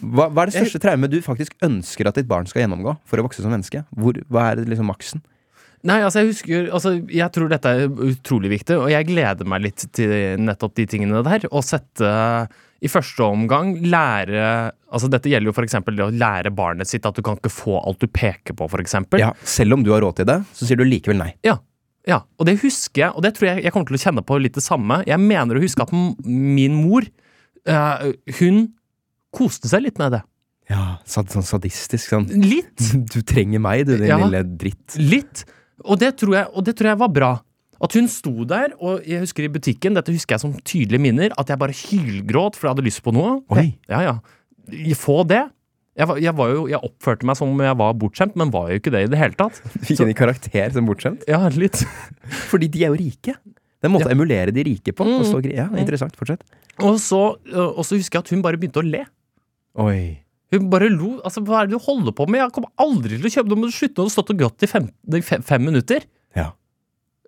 Speaker 2: hva, hva er det største traumet du faktisk ønsker at ditt barn skal gjennomgå for å vokse som menneske? Hvor, hva er liksom maksen?
Speaker 3: Nei, altså jeg husker altså, Jeg tror dette er utrolig viktig, og jeg gleder meg litt til nettopp de tingene der. Å sette i første omgang lære Altså Dette gjelder jo f.eks. det å lære barnet sitt at du kan ikke få alt du peker på, f.eks.
Speaker 2: Ja, selv om du har råd til det, så sier du likevel nei.
Speaker 3: Ja, ja, og det husker jeg, og det tror jeg jeg kommer til å kjenne på litt det samme. Jeg mener å huske at min mor, eh, hun koste seg litt med det.
Speaker 2: Ja, Sånn sadistisk sånn
Speaker 3: Litt.
Speaker 2: Du trenger meg, du, din
Speaker 3: Ja.
Speaker 2: lille dritt.
Speaker 3: Litt. Og det, tror jeg, og det tror jeg var bra. At hun sto der, og jeg husker i butikken, dette husker jeg som tydelige minner, at jeg bare hylgråt for jeg hadde lyst på noe.
Speaker 2: Oi.
Speaker 3: Ja, ja. Få det. Jeg, var, jeg, var jo, jeg oppførte meg som om jeg var bortskjemt, men var jo ikke det i det hele tatt.
Speaker 2: Du fikk en karakter som bortskjemt.
Speaker 3: Ja, litt.
Speaker 2: Fordi de er jo rike. Det er en måte å emulere de rike på.
Speaker 3: Mm.
Speaker 2: ja, Interessant. Fortsett.
Speaker 3: Og så, og så husker jeg at hun bare begynte å le.
Speaker 2: Oi.
Speaker 3: Hun bare lo. altså Hva er det du holder på med? Jeg kommer aldri til å kjøpe det. Nå må du slutte. Har du stått og grått i fem, fem, fem minutter.
Speaker 2: Ja.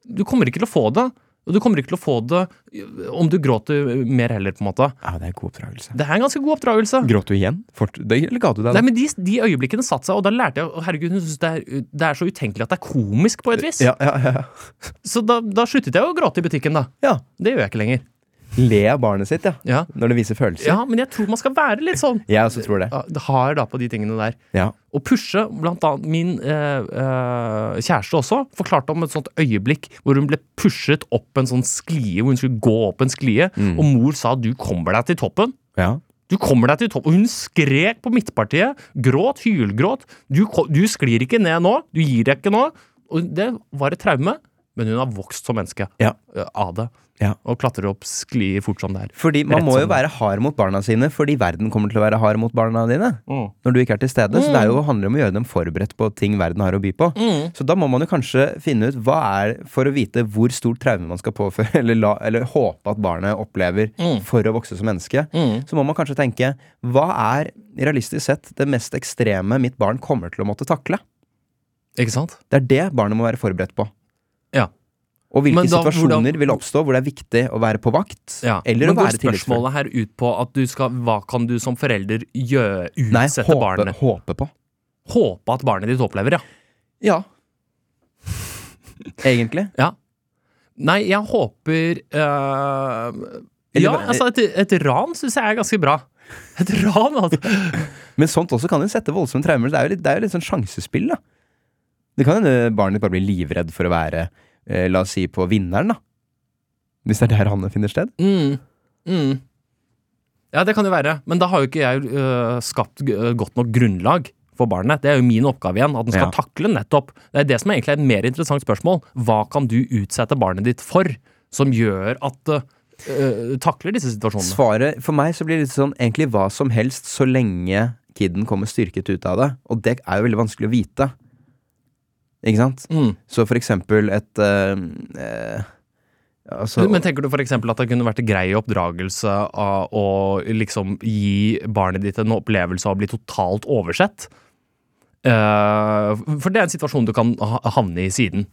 Speaker 3: Du kommer ikke til å få det. Og du kommer ikke til å få det øh, om du gråter mer heller, på en måte.
Speaker 2: ja, det er god oppdragelse.
Speaker 3: Det er en ganske god oppdragelse.
Speaker 2: Gråt du igjen? Fort, det, eller ga du deg?
Speaker 3: Nei, men de, de øyeblikkene satte seg, og da lærte jeg å, Herregud, hun syns det det er så utenkelig at det er komisk, på et vis.
Speaker 2: Ja, ja, ja.
Speaker 3: Så da, da sluttet jeg å gråte i butikken, da.
Speaker 2: ja.
Speaker 3: Det gjør jeg ikke lenger.
Speaker 2: Le av barnet sitt, ja.
Speaker 3: Ja,
Speaker 2: Når det viser følelser.
Speaker 3: ja men jeg tror man skal være litt sånn.
Speaker 2: Jeg også tror det.
Speaker 3: Det har da på de tingene der.
Speaker 2: Ja.
Speaker 3: Og pushe, blant annet min eh, eh, kjæreste også, forklarte om et sånt øyeblikk hvor hun ble pushet opp en sånn sklie, hvor hun skulle gå opp en sklie,
Speaker 2: Mm.
Speaker 3: og mor sa 'du kommer deg til toppen'.
Speaker 2: ja.
Speaker 3: Du kommer deg til toppen. Og hun skrek på midtpartiet. Gråt, hylgråt. Du, du sklir ikke ned nå. Du gir deg ikke nå. Og det var et traume, men hun har vokst som menneske
Speaker 2: Ja.
Speaker 3: eh, av det.
Speaker 2: Ja.
Speaker 3: Og klatrer opp sklier fort som det er.
Speaker 2: Fordi man
Speaker 3: Rett
Speaker 2: må jo være hard mot barna sine, fordi verden kommer til å være hard mot barna dine.
Speaker 3: Mm.
Speaker 2: Når du ikke er til stede. Så det jo, handler om å gjøre dem forberedt på ting verden har å by på.
Speaker 3: Mm.
Speaker 2: Så da må man jo kanskje finne ut hva er For å vite hvor stort traume man skal påføre, eller, la, eller håpe at barnet opplever
Speaker 3: Mm.
Speaker 2: for å vokse som menneske,
Speaker 3: Mm.
Speaker 2: så må man kanskje tenke hva er realistisk sett det mest ekstreme mitt barn kommer til å måtte takle?
Speaker 3: Ikke sant?
Speaker 2: Det er det barnet må være forberedt på.
Speaker 3: Ja.
Speaker 2: Og hvilke
Speaker 3: da-
Speaker 2: situasjoner
Speaker 3: hvordan-
Speaker 2: vil oppstå hvor det er viktig å være på vakt,
Speaker 3: Ja.
Speaker 2: eller
Speaker 3: Men
Speaker 2: å være tillitsfull.
Speaker 3: spørsmålet her ut på at du skal Hva kan du som forelder gjøre,
Speaker 2: Nei,
Speaker 3: utsette
Speaker 2: håpe,
Speaker 3: barnet?
Speaker 2: håpe på.
Speaker 3: Håpe at barnet ditt opplever, ja.
Speaker 2: Ja. Egentlig.
Speaker 3: ja. Nei, jeg håper øh,
Speaker 2: Eller
Speaker 3: Ja, altså, et, et ran syns jeg er ganske bra. Et ran, altså.
Speaker 2: Men sånt også kan jo sette voldsomme traumer. Det er jo litt, det er jo litt sånn sjansespill, da. Det kan hende barnet ditt bare blir livredd for å være, eh, la oss si, på vinneren, da. Hvis det er der han finner sted.
Speaker 3: Mm. Mm. Ja, det kan jo være. Men da har jo ikke jeg øh, skapt øh, godt nok grunnlag for barnet. Det er jo min oppgave igjen, at den skal
Speaker 2: Ja.
Speaker 3: takle nettopp. Det er det som er egentlig er et mer interessant spørsmål. Hva kan du utsette barnet ditt for, som gjør at øh, takler disse situasjonene?
Speaker 2: Svaret for meg så blir det litt sånn egentlig hva som helst så lenge kiden kommer styrket ut av det. Og det er jo veldig vanskelig å vite. Ikke sant?
Speaker 3: Mm.
Speaker 2: Så for eksempel et eh, eh, altså,
Speaker 3: Men tenker du for eksempel at det kunne vært grei oppdragelse av å liksom gi barnet ditt en opplevelse av å bli totalt oversett? Uh, for det er en situasjon du kan ha- havne i siden.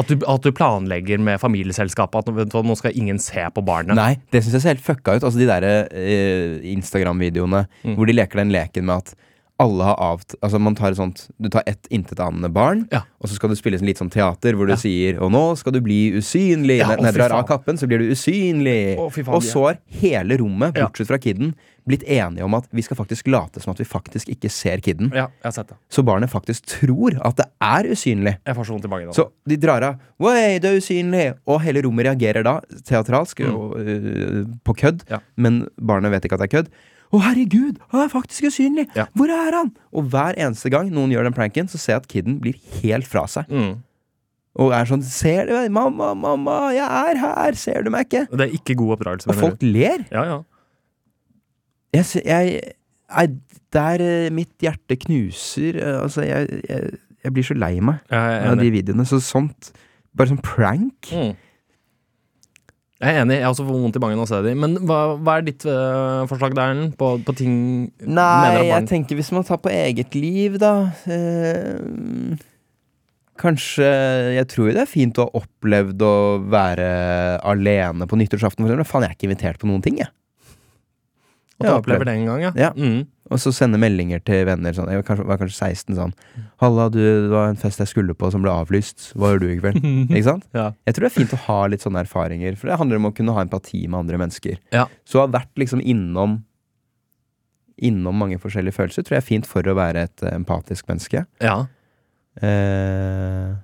Speaker 3: At du, at du planlegger med familieselskapet at nå skal ingen se på barnet.
Speaker 2: Nei, det syns jeg ser helt fucka ut. Altså de der eh, Instagram-videoene
Speaker 3: Mm.
Speaker 2: hvor de leker den leken med at alle har avt... Altså man tar et sånt Du tar ett intetanende barn,
Speaker 3: Ja.
Speaker 2: og så skal du spille litt sånn teater hvor du
Speaker 3: Ja.
Speaker 2: sier 'Og nå skal du bli usynlig'.
Speaker 3: Ja,
Speaker 2: Når jeg drar av kappen, så blir du usynlig.
Speaker 3: Å, faen,
Speaker 2: og så har hele rommet, bortsett fra kiden, blitt enige om at vi skal faktisk late som at vi faktisk ikke ser kiden. Så barnet faktisk tror at det er usynlig.
Speaker 3: Så det.
Speaker 2: Så de drar av. 'Oi, du er usynlig! Og hele rommet reagerer da, teatralsk,
Speaker 3: Mm.
Speaker 2: og, uh, på kødd. Men barnet vet ikke at det er kødd. Å, herregud! Han er faktisk usynlig!
Speaker 3: Ja.
Speaker 2: Hvor er han? Og hver eneste gang noen gjør den pranken, så ser jeg at kiden blir helt fra seg.
Speaker 3: Mm.
Speaker 2: Og er sånn Ser du meg? Mamma, mamma, jeg er her! Ser du meg ikke?
Speaker 3: Det er ikke god oppdragelse.
Speaker 2: Og folk ler.
Speaker 3: Ja, ja.
Speaker 2: Jeg, jeg, jeg Der øh, mitt hjerte knuser øh, Altså, jeg, jeg, blir så lei meg av de videoene. Så sånt Bare sånn prank.
Speaker 3: Mm. Jeg er enig. Jeg har også fått vondt i magen av å se dem. Men hva, hva er ditt øh, forslag, Erlend? På, på ting
Speaker 2: Nei, jeg tenker hvis man tar på eget liv, da eh, Kanskje Jeg tror det er fint å ha opplevd å være alene på nyttårsaften, for eksempel. Faen, jeg er ikke invitert på noen ting, jeg.
Speaker 3: At du opplever det en gang, ja.
Speaker 2: Ja.
Speaker 3: Mm.
Speaker 2: Og så sende meldinger til venner sånn Jeg var kanskje, var kanskje 16 sånn 'Halla, du, det var en fest jeg skulle på som ble avlyst. Hva gjør du i kveld?' Ikke sant?
Speaker 3: Ja.
Speaker 2: Jeg tror det er fint å ha litt sånne erfaringer, for det handler om å kunne ha empati med andre mennesker.
Speaker 3: Ja.
Speaker 2: Så å ha vært liksom innom Innom mange forskjellige følelser tror jeg er fint for å være et empatisk menneske.
Speaker 3: ja.
Speaker 2: Eh,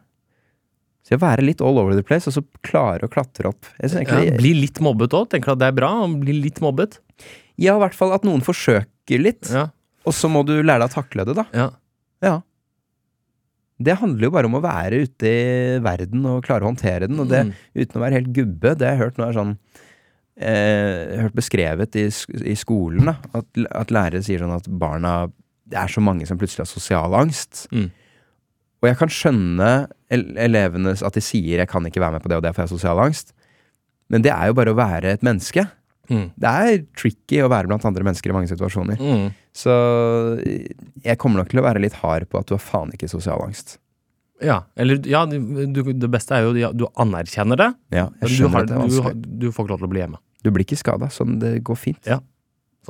Speaker 2: så å være litt all over the place, og så klare å klatre opp. Jeg
Speaker 3: ja. Bli litt mobbet òg. Tenker du at det er bra? å Bli litt mobbet?
Speaker 2: ja, i hvert fall at noen forsøker litt,
Speaker 3: Ja.
Speaker 2: og så må du lære deg å takle det, da.
Speaker 3: ja.
Speaker 2: Ja. Det handler jo bare om å være ute i verden og klare å håndtere den, og det
Speaker 3: Mm.
Speaker 2: uten å være helt gubbe. Det har jeg hørt nå er sånn eh, har hørt beskrevet i, i skolen, da, at, at lærere sier sånn at barna Det er så mange som plutselig har sosial angst.
Speaker 3: Mm.
Speaker 2: Og jeg kan skjønne el elevene at de sier 'jeg kan ikke være med på det, og det for jeg har sosial angst'. Men det er jo bare å være et menneske.
Speaker 3: Mm.
Speaker 2: Det er tricky å være blant andre mennesker i mange situasjoner.
Speaker 3: Mm.
Speaker 2: Så jeg kommer nok til å være litt hard på at du har faen ikke sosial angst.
Speaker 3: Ja. Eller ja, du, det beste er jo ja, du anerkjenner det.
Speaker 2: Ja,
Speaker 3: jeg
Speaker 2: jeg
Speaker 3: Du,
Speaker 2: skjønner
Speaker 3: har,
Speaker 2: at det er vanskelig.
Speaker 3: Du, du får ikke lov til å bli hjemme.
Speaker 2: Du blir ikke skada, sånn det går fint.
Speaker 3: Ja.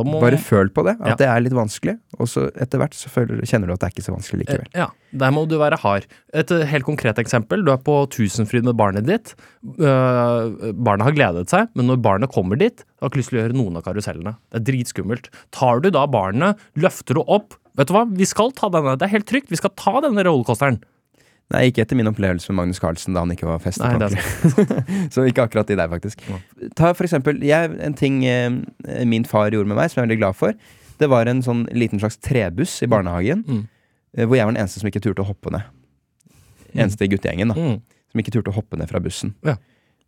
Speaker 3: Må,
Speaker 2: Bare føl på det, at
Speaker 3: Ja.
Speaker 2: det er litt vanskelig, og så etter hvert så føler, kjenner du at det er ikke så vanskelig likevel.
Speaker 3: Eh, Ja, der må du være hard. Et eh, helt konkret eksempel. Du er på Tusenfryd med barnet ditt. Eh, barnet har gledet seg, men når barnet kommer dit, har ikke lyst til å gjøre noen av karusellene. Det er dritskummelt. Tar du da barnet, løfter du opp Vet du hva, vi skal ta denne. Det er helt trygt. Vi skal ta denne rollercoasteren.
Speaker 2: Nei, ikke etter min opplevelse med Magnus Carlsen da han ikke var festet
Speaker 3: Nei,
Speaker 2: så ikke akkurat de der, faktisk. Ta for eksempel jeg, en ting eh, min far gjorde med meg, som jeg er veldig glad for. Det var en sånn liten slags trebuss i barnehagen,
Speaker 3: Mm.
Speaker 2: eh, hvor jeg var den eneste som ikke turte å hoppe ned. Eneste i guttegjengen, da.
Speaker 3: Mm.
Speaker 2: Som ikke turte å hoppe ned fra bussen.
Speaker 3: Ja.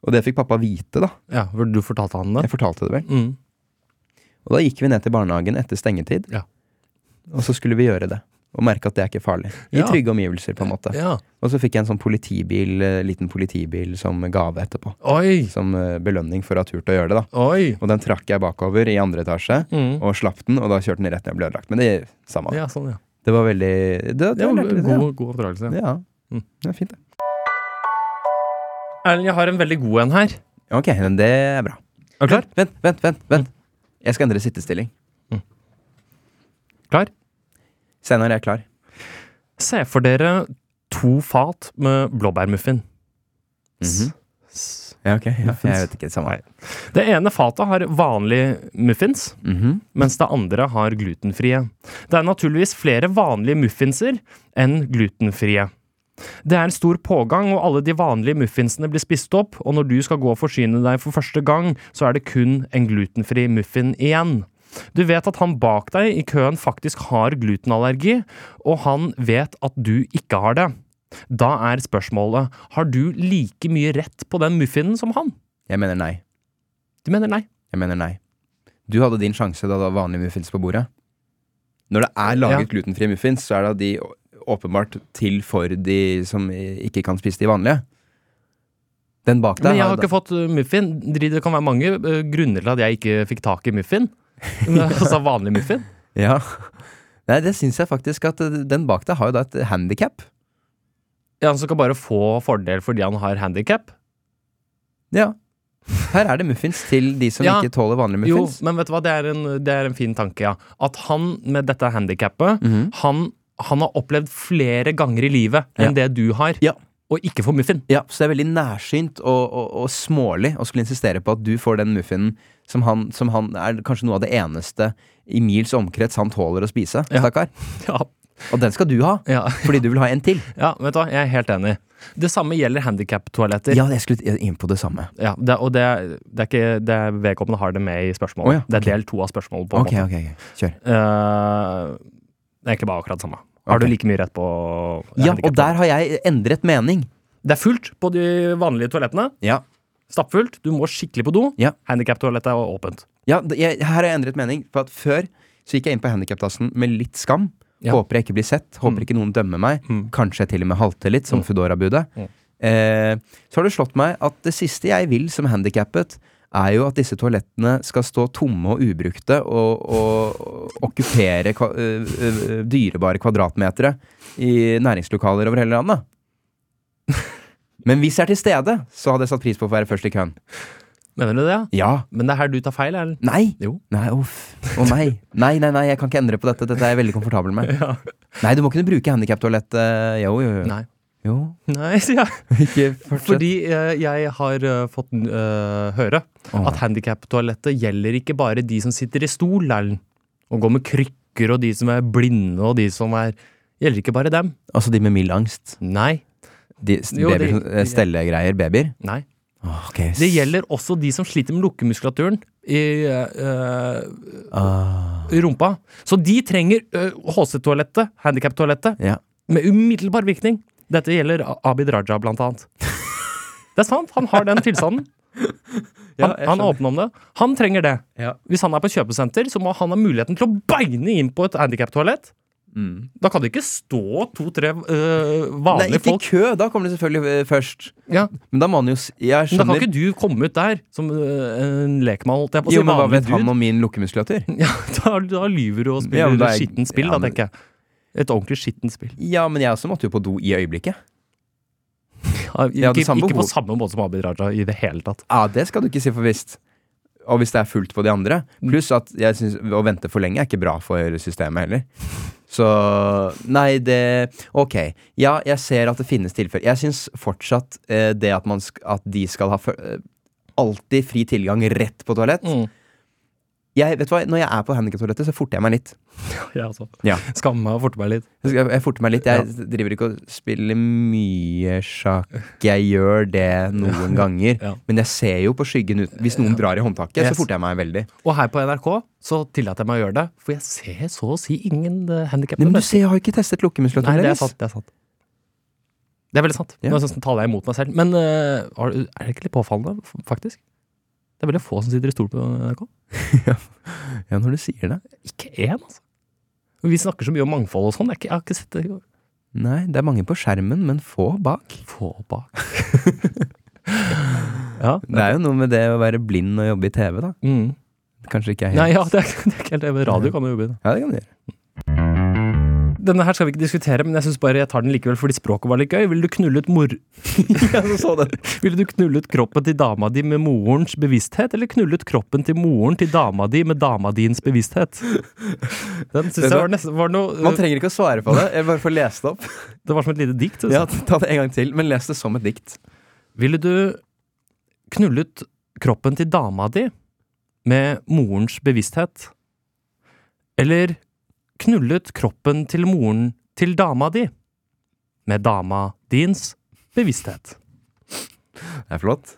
Speaker 2: Og det fikk pappa vite, da.
Speaker 3: Ja, for Du fortalte han det?
Speaker 2: Jeg fortalte det vel.
Speaker 3: Mm.
Speaker 2: Og da gikk vi ned til barnehagen etter stengetid,
Speaker 3: Ja.
Speaker 2: og så skulle vi gjøre det. Og merke at det er ikke farlig. I
Speaker 3: Ja.
Speaker 2: trygge omgivelser, på en måte.
Speaker 3: Ja.
Speaker 2: Og så fikk jeg en sånn politibil, eh, liten politibil som gave etterpå.
Speaker 3: Oi!
Speaker 2: Som eh, belønning for å ha turt å gjøre det, da.
Speaker 3: Oi!
Speaker 2: Og den trakk jeg bakover i andre etasje,
Speaker 3: Mm.
Speaker 2: og slapp den, og da kjørte den rett ned og ble ødelagt. Men det er samme.
Speaker 3: Ja, sånn, ja.
Speaker 2: Det var veldig Det, det,
Speaker 3: Det var
Speaker 2: lærte
Speaker 3: god, god oppdragelse.
Speaker 2: ja.
Speaker 3: Mm.
Speaker 2: Det er fint, det.
Speaker 3: Erlend, jeg har en veldig god en her.
Speaker 2: Ok, men det er bra.
Speaker 3: Er du klar?
Speaker 2: Vent, vent, vent. vent Jeg skal endre sittestilling.
Speaker 3: Klar?
Speaker 2: Steinar, er klar.
Speaker 3: Se for dere to fat med blåbærmuffin.
Speaker 2: Mm
Speaker 3: -hmm.
Speaker 2: Ja, ok. Ja, jeg vet ikke. Samme.
Speaker 3: Nei. Det ene fatet har vanlige muffins,
Speaker 2: Mhm.
Speaker 3: mens det andre har glutenfrie. Det er naturligvis flere vanlige muffinser enn glutenfrie. Det er stor pågang, og alle de vanlige muffinsene blir spist opp, og når du skal gå og forsyne deg for første gang, så er det kun en glutenfri muffin igjen. Du vet at han bak deg i køen faktisk har glutenallergi, og han vet at du ikke har det. Da er spørsmålet, har du like mye rett på den muffinen som han?
Speaker 2: Jeg mener nei.
Speaker 3: Du mener nei?
Speaker 2: Jeg mener nei. Du hadde din sjanse da det var vanlige muffins på bordet. Når det er laget
Speaker 3: Ja.
Speaker 2: glutenfrie muffins, så er det de åpenbart til for de som ikke kan spise de vanlige. Den bak deg
Speaker 3: Men jeg har ikke fått muffins. muffin. Det kan være mange uh, grunner til at jeg ikke fikk tak i muffin. altså vanlig muffin.
Speaker 2: Ja. Nei, det syns jeg faktisk at den bak deg har jo da et handikap.
Speaker 3: Ja, Han skal bare få fordel fordi han har handikap.
Speaker 2: Ja. Her er det muffins til de som
Speaker 3: Ja.
Speaker 2: ikke tåler vanlige muffins.
Speaker 3: Jo, men vet du hva, det er en, det er en fin tanke, ja. At han med dette handikappet,
Speaker 2: Mhm.
Speaker 3: han, han har opplevd flere ganger i livet enn det du har,
Speaker 2: Ja.
Speaker 3: Og ikke får muffin.
Speaker 2: Ja, så det er veldig nærsynt og, og, og smålig å skulle insistere på at du får den muffinen som han, som han er kanskje noe av det eneste i mils omkrets han tåler å spise.
Speaker 3: Ja.
Speaker 2: Stakkar.
Speaker 3: Ja,
Speaker 2: Og den skal du ha,
Speaker 3: ja,
Speaker 2: fordi du vil ha en til.
Speaker 3: ja, vet du hva, jeg er helt enig. Det samme gjelder handikap-toaletter.
Speaker 2: Ja, jeg skulle inn på det samme.
Speaker 3: Ja, det, og det, det er ikke det Vedkommende har det med i spørsmålet.
Speaker 2: Oh, ja,
Speaker 3: Det er del to av spørsmålet. på en
Speaker 2: okay,
Speaker 3: måte.
Speaker 2: ok, ok. Kjør.
Speaker 3: Uh, det er egentlig bare akkurat det samme. Har du like mye rett på
Speaker 2: Ja, og der har jeg endret mening.
Speaker 3: Det er fullt på de vanlige toalettene.
Speaker 2: Ja.
Speaker 3: Stappfullt. Du må skikkelig på do.
Speaker 2: Ja.
Speaker 3: Handikap-toalettet er åpent.
Speaker 2: Ja, jeg, her har jeg endret mening. For at før så gikk jeg inn på handikaptassen med litt skam.
Speaker 3: Ja.
Speaker 2: Håper jeg ikke blir sett. Håper
Speaker 3: Mm.
Speaker 2: ikke noen dømmer meg.
Speaker 3: Mm.
Speaker 2: Kanskje jeg til og med halter litt, som
Speaker 3: Mm.
Speaker 2: Foodora-budet.
Speaker 3: Mm.
Speaker 2: Eh, så har det slått meg at det siste jeg vil som handikappet, er jo at disse toalettene skal stå tomme og ubrukte og, og, okkupere kva, dyrebare kvadratmetere i næringslokaler over hele landet. Men hvis jeg er til stede, så hadde jeg satt pris på å være først i køen.
Speaker 3: Mener du det? ja?
Speaker 2: Ja.
Speaker 3: Men det er her du tar feil, eller?
Speaker 2: Nei.
Speaker 3: Jo.
Speaker 2: Nei, uff. Å nei. Nei, nei, nei, jeg kan ikke endre på dette. Dette er jeg veldig komfortabel med.
Speaker 3: Ja.
Speaker 2: Nei, du må kunne bruke handikaptoalettet. Jo, jo, jo.
Speaker 3: Nei.
Speaker 2: Jo.
Speaker 3: Nei, sier jeg.
Speaker 2: Ikke fortsett.
Speaker 3: Fordi eh, jeg har eh, fått eh, høre
Speaker 2: Åh.
Speaker 3: at handikaptoalettet gjelder ikke bare de som sitter i stol, Erlend. Og går med krykker, og de som er blinde, og de som er Gjelder ikke bare dem.
Speaker 2: Altså de med mild angst.
Speaker 3: Nei.
Speaker 2: De,
Speaker 3: Jo,
Speaker 2: babyer,
Speaker 3: de-
Speaker 2: som- eh, stellegreier. Babyer.
Speaker 3: Nei.
Speaker 2: Åh, ok.
Speaker 3: Det gjelder også de som sliter med lukkemuskulaturen i, eh,
Speaker 2: ah.
Speaker 3: rumpa. Så de trenger uh, HC-toalettet, handikaptoalettet,
Speaker 2: Ja.
Speaker 3: med umiddelbar virkning. Dette gjelder Abid Raja, blant annet. Det er sant, han har den tilstanden. Han,
Speaker 2: er
Speaker 3: han
Speaker 2: skjønner.
Speaker 3: åpner om det. Han trenger det.
Speaker 2: Ja.
Speaker 3: Hvis han er på kjøpesenter, så må han ha muligheten til å beine inn på et handikaptoalett.
Speaker 2: Mm.
Speaker 3: Da kan det ikke stå to-tre øh,
Speaker 2: Nei, ikke
Speaker 3: folk.
Speaker 2: kø! Da kommer det selvfølgelig eh, først.
Speaker 3: Ja,
Speaker 2: Men da må han jo Jeg
Speaker 3: men da kan ikke du komme ut der som øh, en lekmann, holdt jeg på å si.
Speaker 2: Jo, men hva vet han om min lukkemuskulatur?
Speaker 3: Ja, da, da lyver du og spiller
Speaker 2: ja, er-
Speaker 3: skittent spill,
Speaker 2: ja,
Speaker 3: da, tenker jeg. Et ordentlig skittent spill.
Speaker 2: Ja, men jeg også måtte jo på do i øyeblikket.
Speaker 3: Ja, ikke, ikke på samme måte som Abid Raja i det hele tatt.
Speaker 2: Ja, det skal du ikke si for visst. Og hvis det er fullt på de andre. Pluss at jeg synes å vente for lenge er ikke bra for systemet heller. Så Nei, det Ok. Ja, jeg ser at det finnes tilfeller. Jeg syns fortsatt eh, det at, man at de skal ha for, eh, alltid fri tilgang rett på toalett
Speaker 3: Mm.
Speaker 2: Jeg, Vet du hva, Når jeg er på handikaptoalettet, så forter jeg meg litt.
Speaker 3: Ja, altså.
Speaker 2: Ja.
Speaker 3: Skammer meg og forter meg litt.
Speaker 2: Jeg, jeg forter meg litt. Jeg driver ikke og spiller mye sjakk. Jeg gjør det noen ganger.
Speaker 3: Ja.
Speaker 2: Men jeg ser jo på skyggen ut Hvis noen drar i håndtaket,
Speaker 3: Yes.
Speaker 2: så forter jeg meg veldig.
Speaker 3: Og her på NRK så tillater jeg meg å gjøre det, for jeg ser så å si ingen handikappede.
Speaker 2: Nei, men du ser, jeg har ikke testet lukkemuskulaturen
Speaker 3: Nei, det er sant. Det er sant. Det er veldig sant.
Speaker 2: Ja.
Speaker 3: Nå taler jeg imot meg selv. Men uh, er det ikke litt påfallende, faktisk? Det er veldig få som sitter i stol på NRK.
Speaker 2: Ja, når du sier det.
Speaker 3: Ikke én, altså. Vi snakker så mye om mangfold og sånn. Jeg, har ikke- sett det.
Speaker 2: Nei, det er mange på skjermen, men få bak.
Speaker 3: Få bak. ja.
Speaker 2: Det er jo noe med det å være blind og jobbe i TV, da.
Speaker 3: Mm.
Speaker 2: Kanskje ikke er helt
Speaker 3: Nei, ja, det er, det er ikke helt det. Radio kan du jobbe i. da.
Speaker 2: Ja, det kan du gjøre.
Speaker 3: Denne her skal vi ikke diskutere, men jeg synes bare jeg tar den likevel fordi språket var litt gøy. Ville du knullet mor... Ville du knullet kroppen til dama di med morens bevissthet, eller knullet kroppen til moren til dama di med dama dins bevissthet? Den syns jeg var nesten var noe
Speaker 2: Man trenger ikke å svare på det. Jeg bare får lese det opp.
Speaker 3: Det var som et lite dikt.
Speaker 2: Ja. Ta det en gang til, men les det som et dikt.
Speaker 3: Ville du knullet kroppen til dama di med morens bevissthet? Eller knullet kroppen til moren til dama di med dama dins bevissthet.
Speaker 2: Det er flott.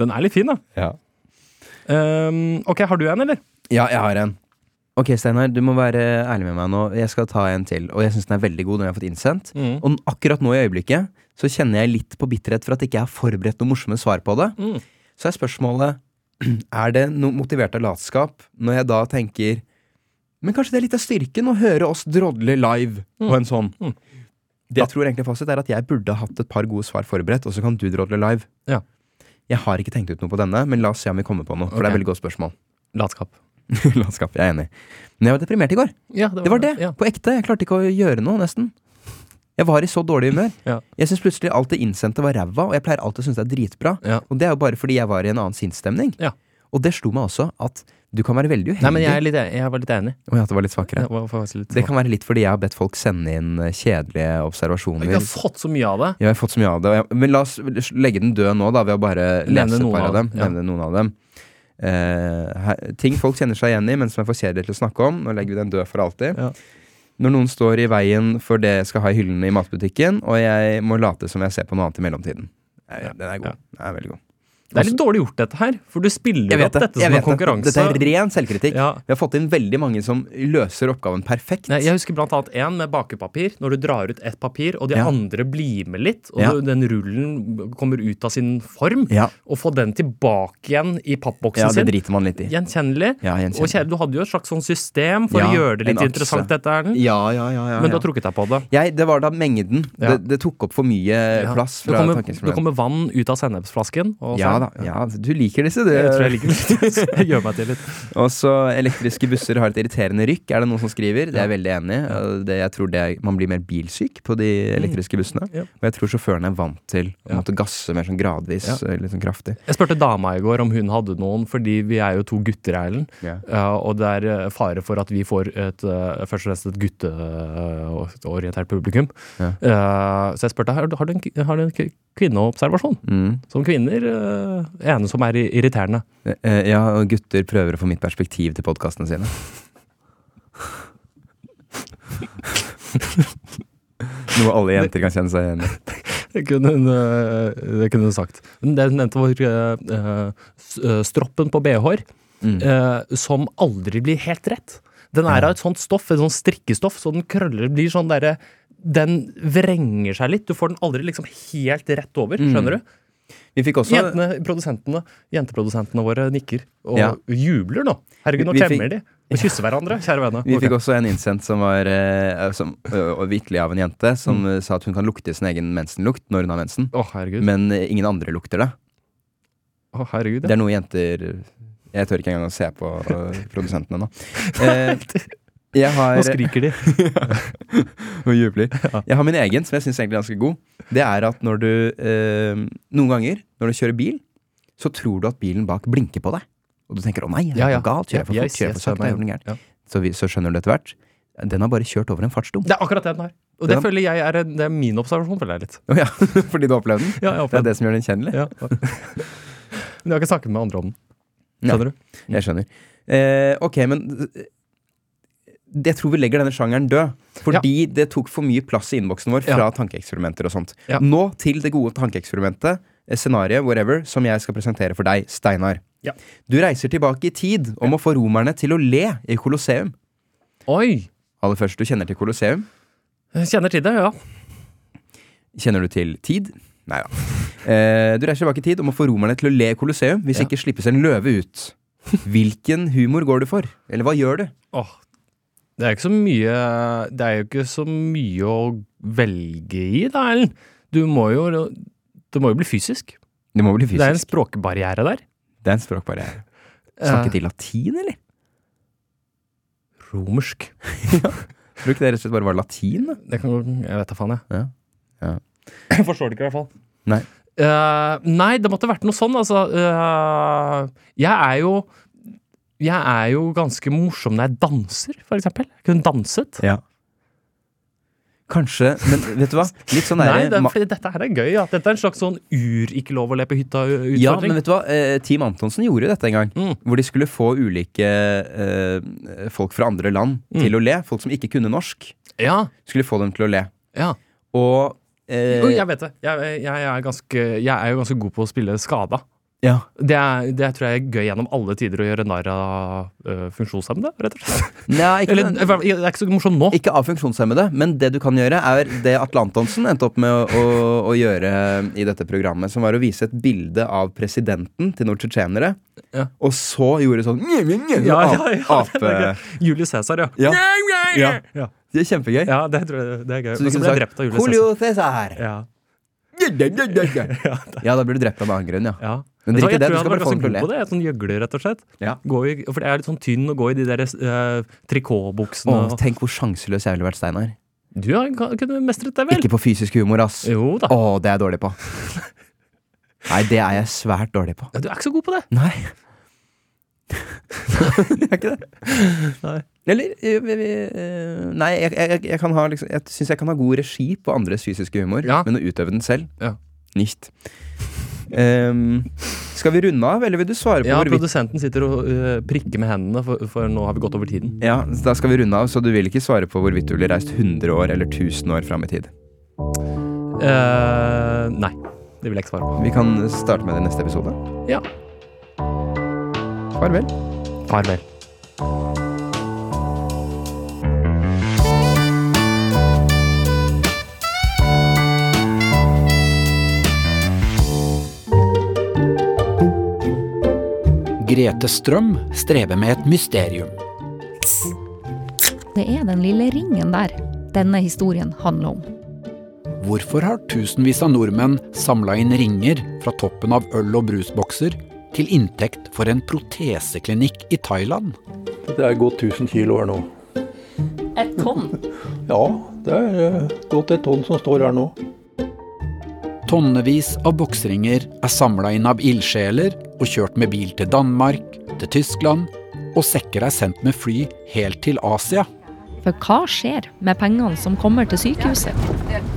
Speaker 3: Den er litt fin, da.
Speaker 2: Ja.
Speaker 3: Um, ok, har du en, eller?
Speaker 2: Ja, jeg har en. Ok, Steinar, du må være ærlig med meg nå. Jeg skal ta en til, og jeg syns den er veldig god. Den jeg har fått innsendt
Speaker 3: Mm.
Speaker 2: Og akkurat nå i øyeblikket så kjenner jeg litt på bitterhet for at ikke jeg har forberedt noen morsomme svar på det.
Speaker 3: Mm.
Speaker 2: Så er spørsmålet Er det noe motivert av latskap når jeg da tenker Men kanskje det er litt av styrken å høre oss drodle live på en sånn.
Speaker 3: Mm.
Speaker 2: Det jeg tror egentlig fasit, er at jeg burde hatt et par gode svar forberedt, og så kan du drodle live.
Speaker 3: Ja.
Speaker 2: Jeg har ikke tenkt ut noe på denne, men la oss se om vi kommer på noe. For det er et veldig godt spørsmål.
Speaker 3: Latskap.
Speaker 2: Latskap, jeg er enig. Men jeg var deprimert i går.
Speaker 3: Ja,
Speaker 2: Det var det.
Speaker 3: Ja.
Speaker 2: På ekte. Jeg klarte ikke å gjøre noe, nesten. Jeg var i så dårlig humør.
Speaker 3: Ja.
Speaker 2: Jeg syns plutselig alt det innsendte var ræva, og jeg pleier alltid å synes det er dritbra.
Speaker 3: Ja.
Speaker 2: Og det er jo bare fordi jeg var i en annen sinnsstemning.
Speaker 3: Ja.
Speaker 2: Og det slo meg også at du kan være veldig uheldig.
Speaker 3: Nei, men jeg, litt, jeg var litt enig.
Speaker 2: Å ja, det var litt svakere.
Speaker 3: Det, var litt
Speaker 2: Det kan være litt fordi jeg har bedt folk sende inn eh, kjedelige observasjoner.
Speaker 3: Jeg har fått så mye av det.
Speaker 2: Jeg har fått så mye av det. Men la oss legge den død nå, da, ved å bare lese et par
Speaker 3: av
Speaker 2: dem.
Speaker 3: ja.
Speaker 2: Nevne noen av dem. Eh, her, ting folk kjenner seg igjen i, men som er for kjedelig til å snakke om. Nå legger vi den død for alltid.
Speaker 3: Ja.
Speaker 2: Når noen står i veien for det jeg skal ha i hyllene i matbutikken, og jeg må late som jeg ser på noe annet i mellomtiden.
Speaker 3: Ja.
Speaker 2: Den er god.
Speaker 3: Ja.
Speaker 2: Den er veldig god.
Speaker 3: Det er litt dårlig gjort, dette her. For du spiller opp
Speaker 2: det.
Speaker 3: dette som en konkurranse.
Speaker 2: Dette er ren selvkritikk.
Speaker 3: Ja.
Speaker 2: Vi har fått inn veldig mange som løser oppgaven perfekt.
Speaker 3: Jeg husker blant annet en med bakepapir. Når du drar ut ett papir, og de
Speaker 2: Ja.
Speaker 3: andre blir med litt, og
Speaker 2: Ja.
Speaker 3: den rullen kommer ut av sin form, og få den tilbake igjen i pappboksen
Speaker 2: ja, det
Speaker 3: sin.
Speaker 2: driter man litt i.
Speaker 3: Gjenkjennelig.
Speaker 2: Ja,
Speaker 3: Og kjære, du hadde jo et slags sånn system for å gjøre det litt interessant, dette Erlend.
Speaker 2: Ja, ja, ja, ja,
Speaker 3: Men du har trukket deg på det.
Speaker 2: Jeg, det var da mengden. Det, det tok opp for mye plass
Speaker 3: Det kommer, det kommer vann ut av sennepsflasken. og
Speaker 2: Ja da. Ja, du liker disse, du.
Speaker 3: Jeg tror jeg liker disse. Jeg gjør meg til litt.
Speaker 2: Også elektriske busser har et irriterende rykk, er det noen som skriver. Det er jeg veldig enig i. Det, jeg tror det man blir mer bilsyk på de elektriske bussene.
Speaker 3: Mm.
Speaker 2: Og jeg tror sjåføren er vant til å måtte gasse mer sånn gradvis, litt sånn kraftig.
Speaker 3: Jeg spurte dama i går om hun hadde noen, fordi vi er jo to gutter, Erlend.
Speaker 2: Ja.
Speaker 3: Ja, og det er eh, fare for at vi får et, eh, først og fremst et gutteorientert publikum. Eh, så jeg spurte har, du- har du en, har du en kvinneobservasjon.
Speaker 2: Mm.
Speaker 3: Som kvinner ene som er irriterende.
Speaker 2: Eh, ja, og gutter prøver å få mitt perspektiv til podkastene sine. Noe alle jenter kan kjenne seg igjen i.
Speaker 3: Det kunne hun, eh, sagt. Men det hun nevnte, var eh, eh, eh, stroppen på BH-er,
Speaker 2: Mm.
Speaker 3: eh, som aldri blir helt rett. Den er av et sånt stoff, et sånt strikkestoff, så den krøller blir sånn derre Den vrenger seg litt. Du får den aldri liksom helt rett over,
Speaker 2: Mm.
Speaker 3: skjønner du?
Speaker 2: Vi fikk også
Speaker 3: Jentene, produsentene, jenteprodusentene våre nikker og
Speaker 2: Ja.
Speaker 3: jubler nå. Herregud, nå klemmer de og kysser hverandre, kjære venner.
Speaker 2: Vi
Speaker 3: okay.
Speaker 2: fikk også en innsendt som var eh, som, vitterlig av en jente, som
Speaker 3: Mm.
Speaker 2: sa at hun kan lukte sin egen mensenlukt når hun har mensen,
Speaker 3: oh, herregud.
Speaker 2: men eh, ingen andre lukter det.
Speaker 3: Å, herregud,
Speaker 2: Det er noe jenter Jeg tør ikke engang å se på produsentene nå. Eh, har
Speaker 3: Nå skriker de.
Speaker 2: og jubler. Jeg har min egen, som jeg syns er ganske god. Det er at når du eh, Noen ganger når du kjører bil, så tror du at bilen bak blinker på deg. Og du tenker 'å nei, er det
Speaker 3: Ja, ja.
Speaker 2: galt? Kjører jeg for fort?
Speaker 3: jeg-
Speaker 2: Kjører for sakte? Er det noe gærent?»
Speaker 3: Ja.
Speaker 2: Så, vi, så skjønner du etter hvert. Den har bare kjørt over en fartsdom.
Speaker 3: Det er akkurat det den har. Og det føler jeg er, en, det er min observasjon, føler jeg litt.
Speaker 2: Oh, ja, fordi du har opplevd den?
Speaker 3: Ja, jeg
Speaker 2: Det er det som gjør den kjennelig?
Speaker 3: Ja. Men jeg har ikke snakket med andre om den. Skjønner du?
Speaker 2: Jeg skjønner. Eh, ok, men jeg tror vi legger denne sjangeren død. Fordi det tok for mye plass i innboksen vår fra
Speaker 3: Ja.
Speaker 2: tankeeksperimenter og sånt.
Speaker 3: Ja.
Speaker 2: Nå til det gode tankeeksperimentet, scenarioet, scenariet, whatever, som jeg skal presentere for deg, Steinar.
Speaker 3: Ja.
Speaker 2: Du reiser tilbake i tid om å få romerne til å le i Colosseum.
Speaker 3: Oi!
Speaker 2: Aller først, du kjenner til Colosseum.
Speaker 3: Jeg kjenner til det, ja.
Speaker 2: Kjenner du til tid? Nei da. Eh, du reiser tilbake i tid om å få romerne til å le i Colosseum hvis
Speaker 3: Ja.
Speaker 2: ikke slippes en løve ut. Hvilken humor går du for? Eller hva gjør du?
Speaker 3: Åh, det er ikke så mye Det er jo ikke så mye å velge i, da, Ellen. Du må jo Det må jo bli fysisk.
Speaker 2: Det må bli
Speaker 3: Det er en språkbarriere der.
Speaker 2: Det er en språkbarriere. Snakket de latin, eller?
Speaker 3: Romersk.
Speaker 2: Tror ikke det rett og slett bare var latin?
Speaker 3: Det kan Jeg vet da faen, jeg.
Speaker 2: Ja. Ja.
Speaker 3: Jeg forstår det ikke, i hvert fall.
Speaker 2: Nei.
Speaker 3: Uh, nei, det måtte vært noe sånn, altså. Uh, jeg er jo Jeg er jo ganske morsom når jeg danser, for eksempel. Jeg kunne danset.
Speaker 2: Ja. Kanskje, men vet du hva? Litt sånn
Speaker 3: Nei, det fordi dette her er gøy. Ja. dette er en slags sånn ur-ikke lov å le på hytta-utfordring.
Speaker 2: Ja, men vet du hva? Eh, Team Antonsen gjorde jo dette en gang.
Speaker 3: Mm.
Speaker 2: Hvor de skulle få ulike eh, folk fra andre land
Speaker 3: Mm.
Speaker 2: til å le. Folk som ikke kunne norsk.
Speaker 3: ja,
Speaker 2: Skulle få dem til å le.
Speaker 3: ja.
Speaker 2: Og eh,
Speaker 3: Jo, jeg vet det. Jeg, jeg, er ganske, jeg er jo ganske god på å spille skada.
Speaker 2: Ja.
Speaker 3: Det, er, det tror jeg er gøy gjennom alle tider å gjøre narr av øh, funksjonshemmede, rett og slett.
Speaker 2: Nei, ikke,
Speaker 3: Eller, det er ikke så morsomt nå.
Speaker 2: ikke av funksjonshemmede, men det du kan gjøre, er det Atle Antonsen endte opp med å, å, å gjøre i dette programmet, som var å vise et bilde av presidenten til noen tsjetsjenere,
Speaker 3: Ja.
Speaker 2: og så gjorde sånn nye, nye, nye,
Speaker 3: Ja, ja, ja,
Speaker 2: ape...
Speaker 3: Julius Cæsar, ja.
Speaker 2: Ja. Ja.
Speaker 3: ja.
Speaker 2: Det er kjempegøy.
Speaker 3: Ja, det tror jeg det er gøy.
Speaker 2: Så du kunne sagt
Speaker 3: Julius
Speaker 2: Julio.
Speaker 3: Cæsar. Ja.
Speaker 2: Ja, da blir du drept av en annen grunn, ja. Men
Speaker 3: Vet du hva,
Speaker 2: drit i
Speaker 3: jeg
Speaker 2: det,
Speaker 3: tror
Speaker 2: du
Speaker 3: jeg
Speaker 2: skal
Speaker 3: hadde
Speaker 2: bare
Speaker 3: vært
Speaker 2: få
Speaker 3: ganske god på det. Jeg sånn gjøgler, rett og slett.
Speaker 2: Ja.
Speaker 3: Gå i, for jeg er litt sånn tynn og går i de der uh, trikotbuksene.
Speaker 2: Åh, tenk hvor sjanseløs jeg ville vært, Steinar.
Speaker 3: Du har- kunne mestret deg vel?
Speaker 2: Ikke på fysisk humor, ass.
Speaker 3: Jo da.
Speaker 2: Å, det er jeg dårlig på. Nei, det er jeg svært dårlig på.
Speaker 3: Ja, du er ikke så god på det.
Speaker 2: Nei. jeg er ikke det.
Speaker 3: Nei.
Speaker 2: Eller eh, eh, Nei, jeg, jeg, jeg, kan ha liksom, jeg syns jeg kan ha god regi på andres fysiske humor,
Speaker 3: Ja.
Speaker 2: men å utøve den selv
Speaker 3: Ja.
Speaker 2: Nicht. Ehm, skal vi runde av, eller vil du svare på
Speaker 3: Ja,
Speaker 2: hvorvidt
Speaker 3: produsenten sitter og uh, prikker med hendene, for, for nå har vi gått over tiden.
Speaker 2: Ja, da skal vi runde av, så du vil ikke svare på hvorvidt du ville reist 100 år eller 1000 år fram i tid.
Speaker 3: Uh, nei, det vil jeg ikke svare på.
Speaker 2: Vi kan starte med det i neste episode.
Speaker 3: Ja.
Speaker 2: Farvel.
Speaker 3: Farvel.
Speaker 4: Grete Strøm strever med et mysterium.
Speaker 5: Det er den lille ringen der denne historien handler om.
Speaker 4: Hvorfor har tusenvis av nordmenn samla inn ringer fra toppen av øl- og brusbokser til inntekt for en proteseklinikk i Thailand?
Speaker 6: Det er gått 1000 kilo her nå.
Speaker 5: Et tonn?
Speaker 6: Ja, det er eh, gått et tonn som står her nå.
Speaker 4: Tonnevis av boksringer er samla inn av ildsjeler og kjørt med bil til Danmark, til Tyskland, og sekker er sendt med fly helt til Asia.
Speaker 5: For hva skjer med pengene som kommer til sykehuset?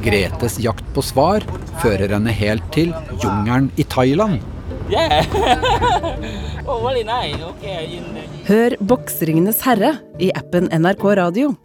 Speaker 4: Gretes jakt på svar fører henne helt til jungelen i Thailand.
Speaker 7: Hør Boksringenes herre i appen NRK Radio.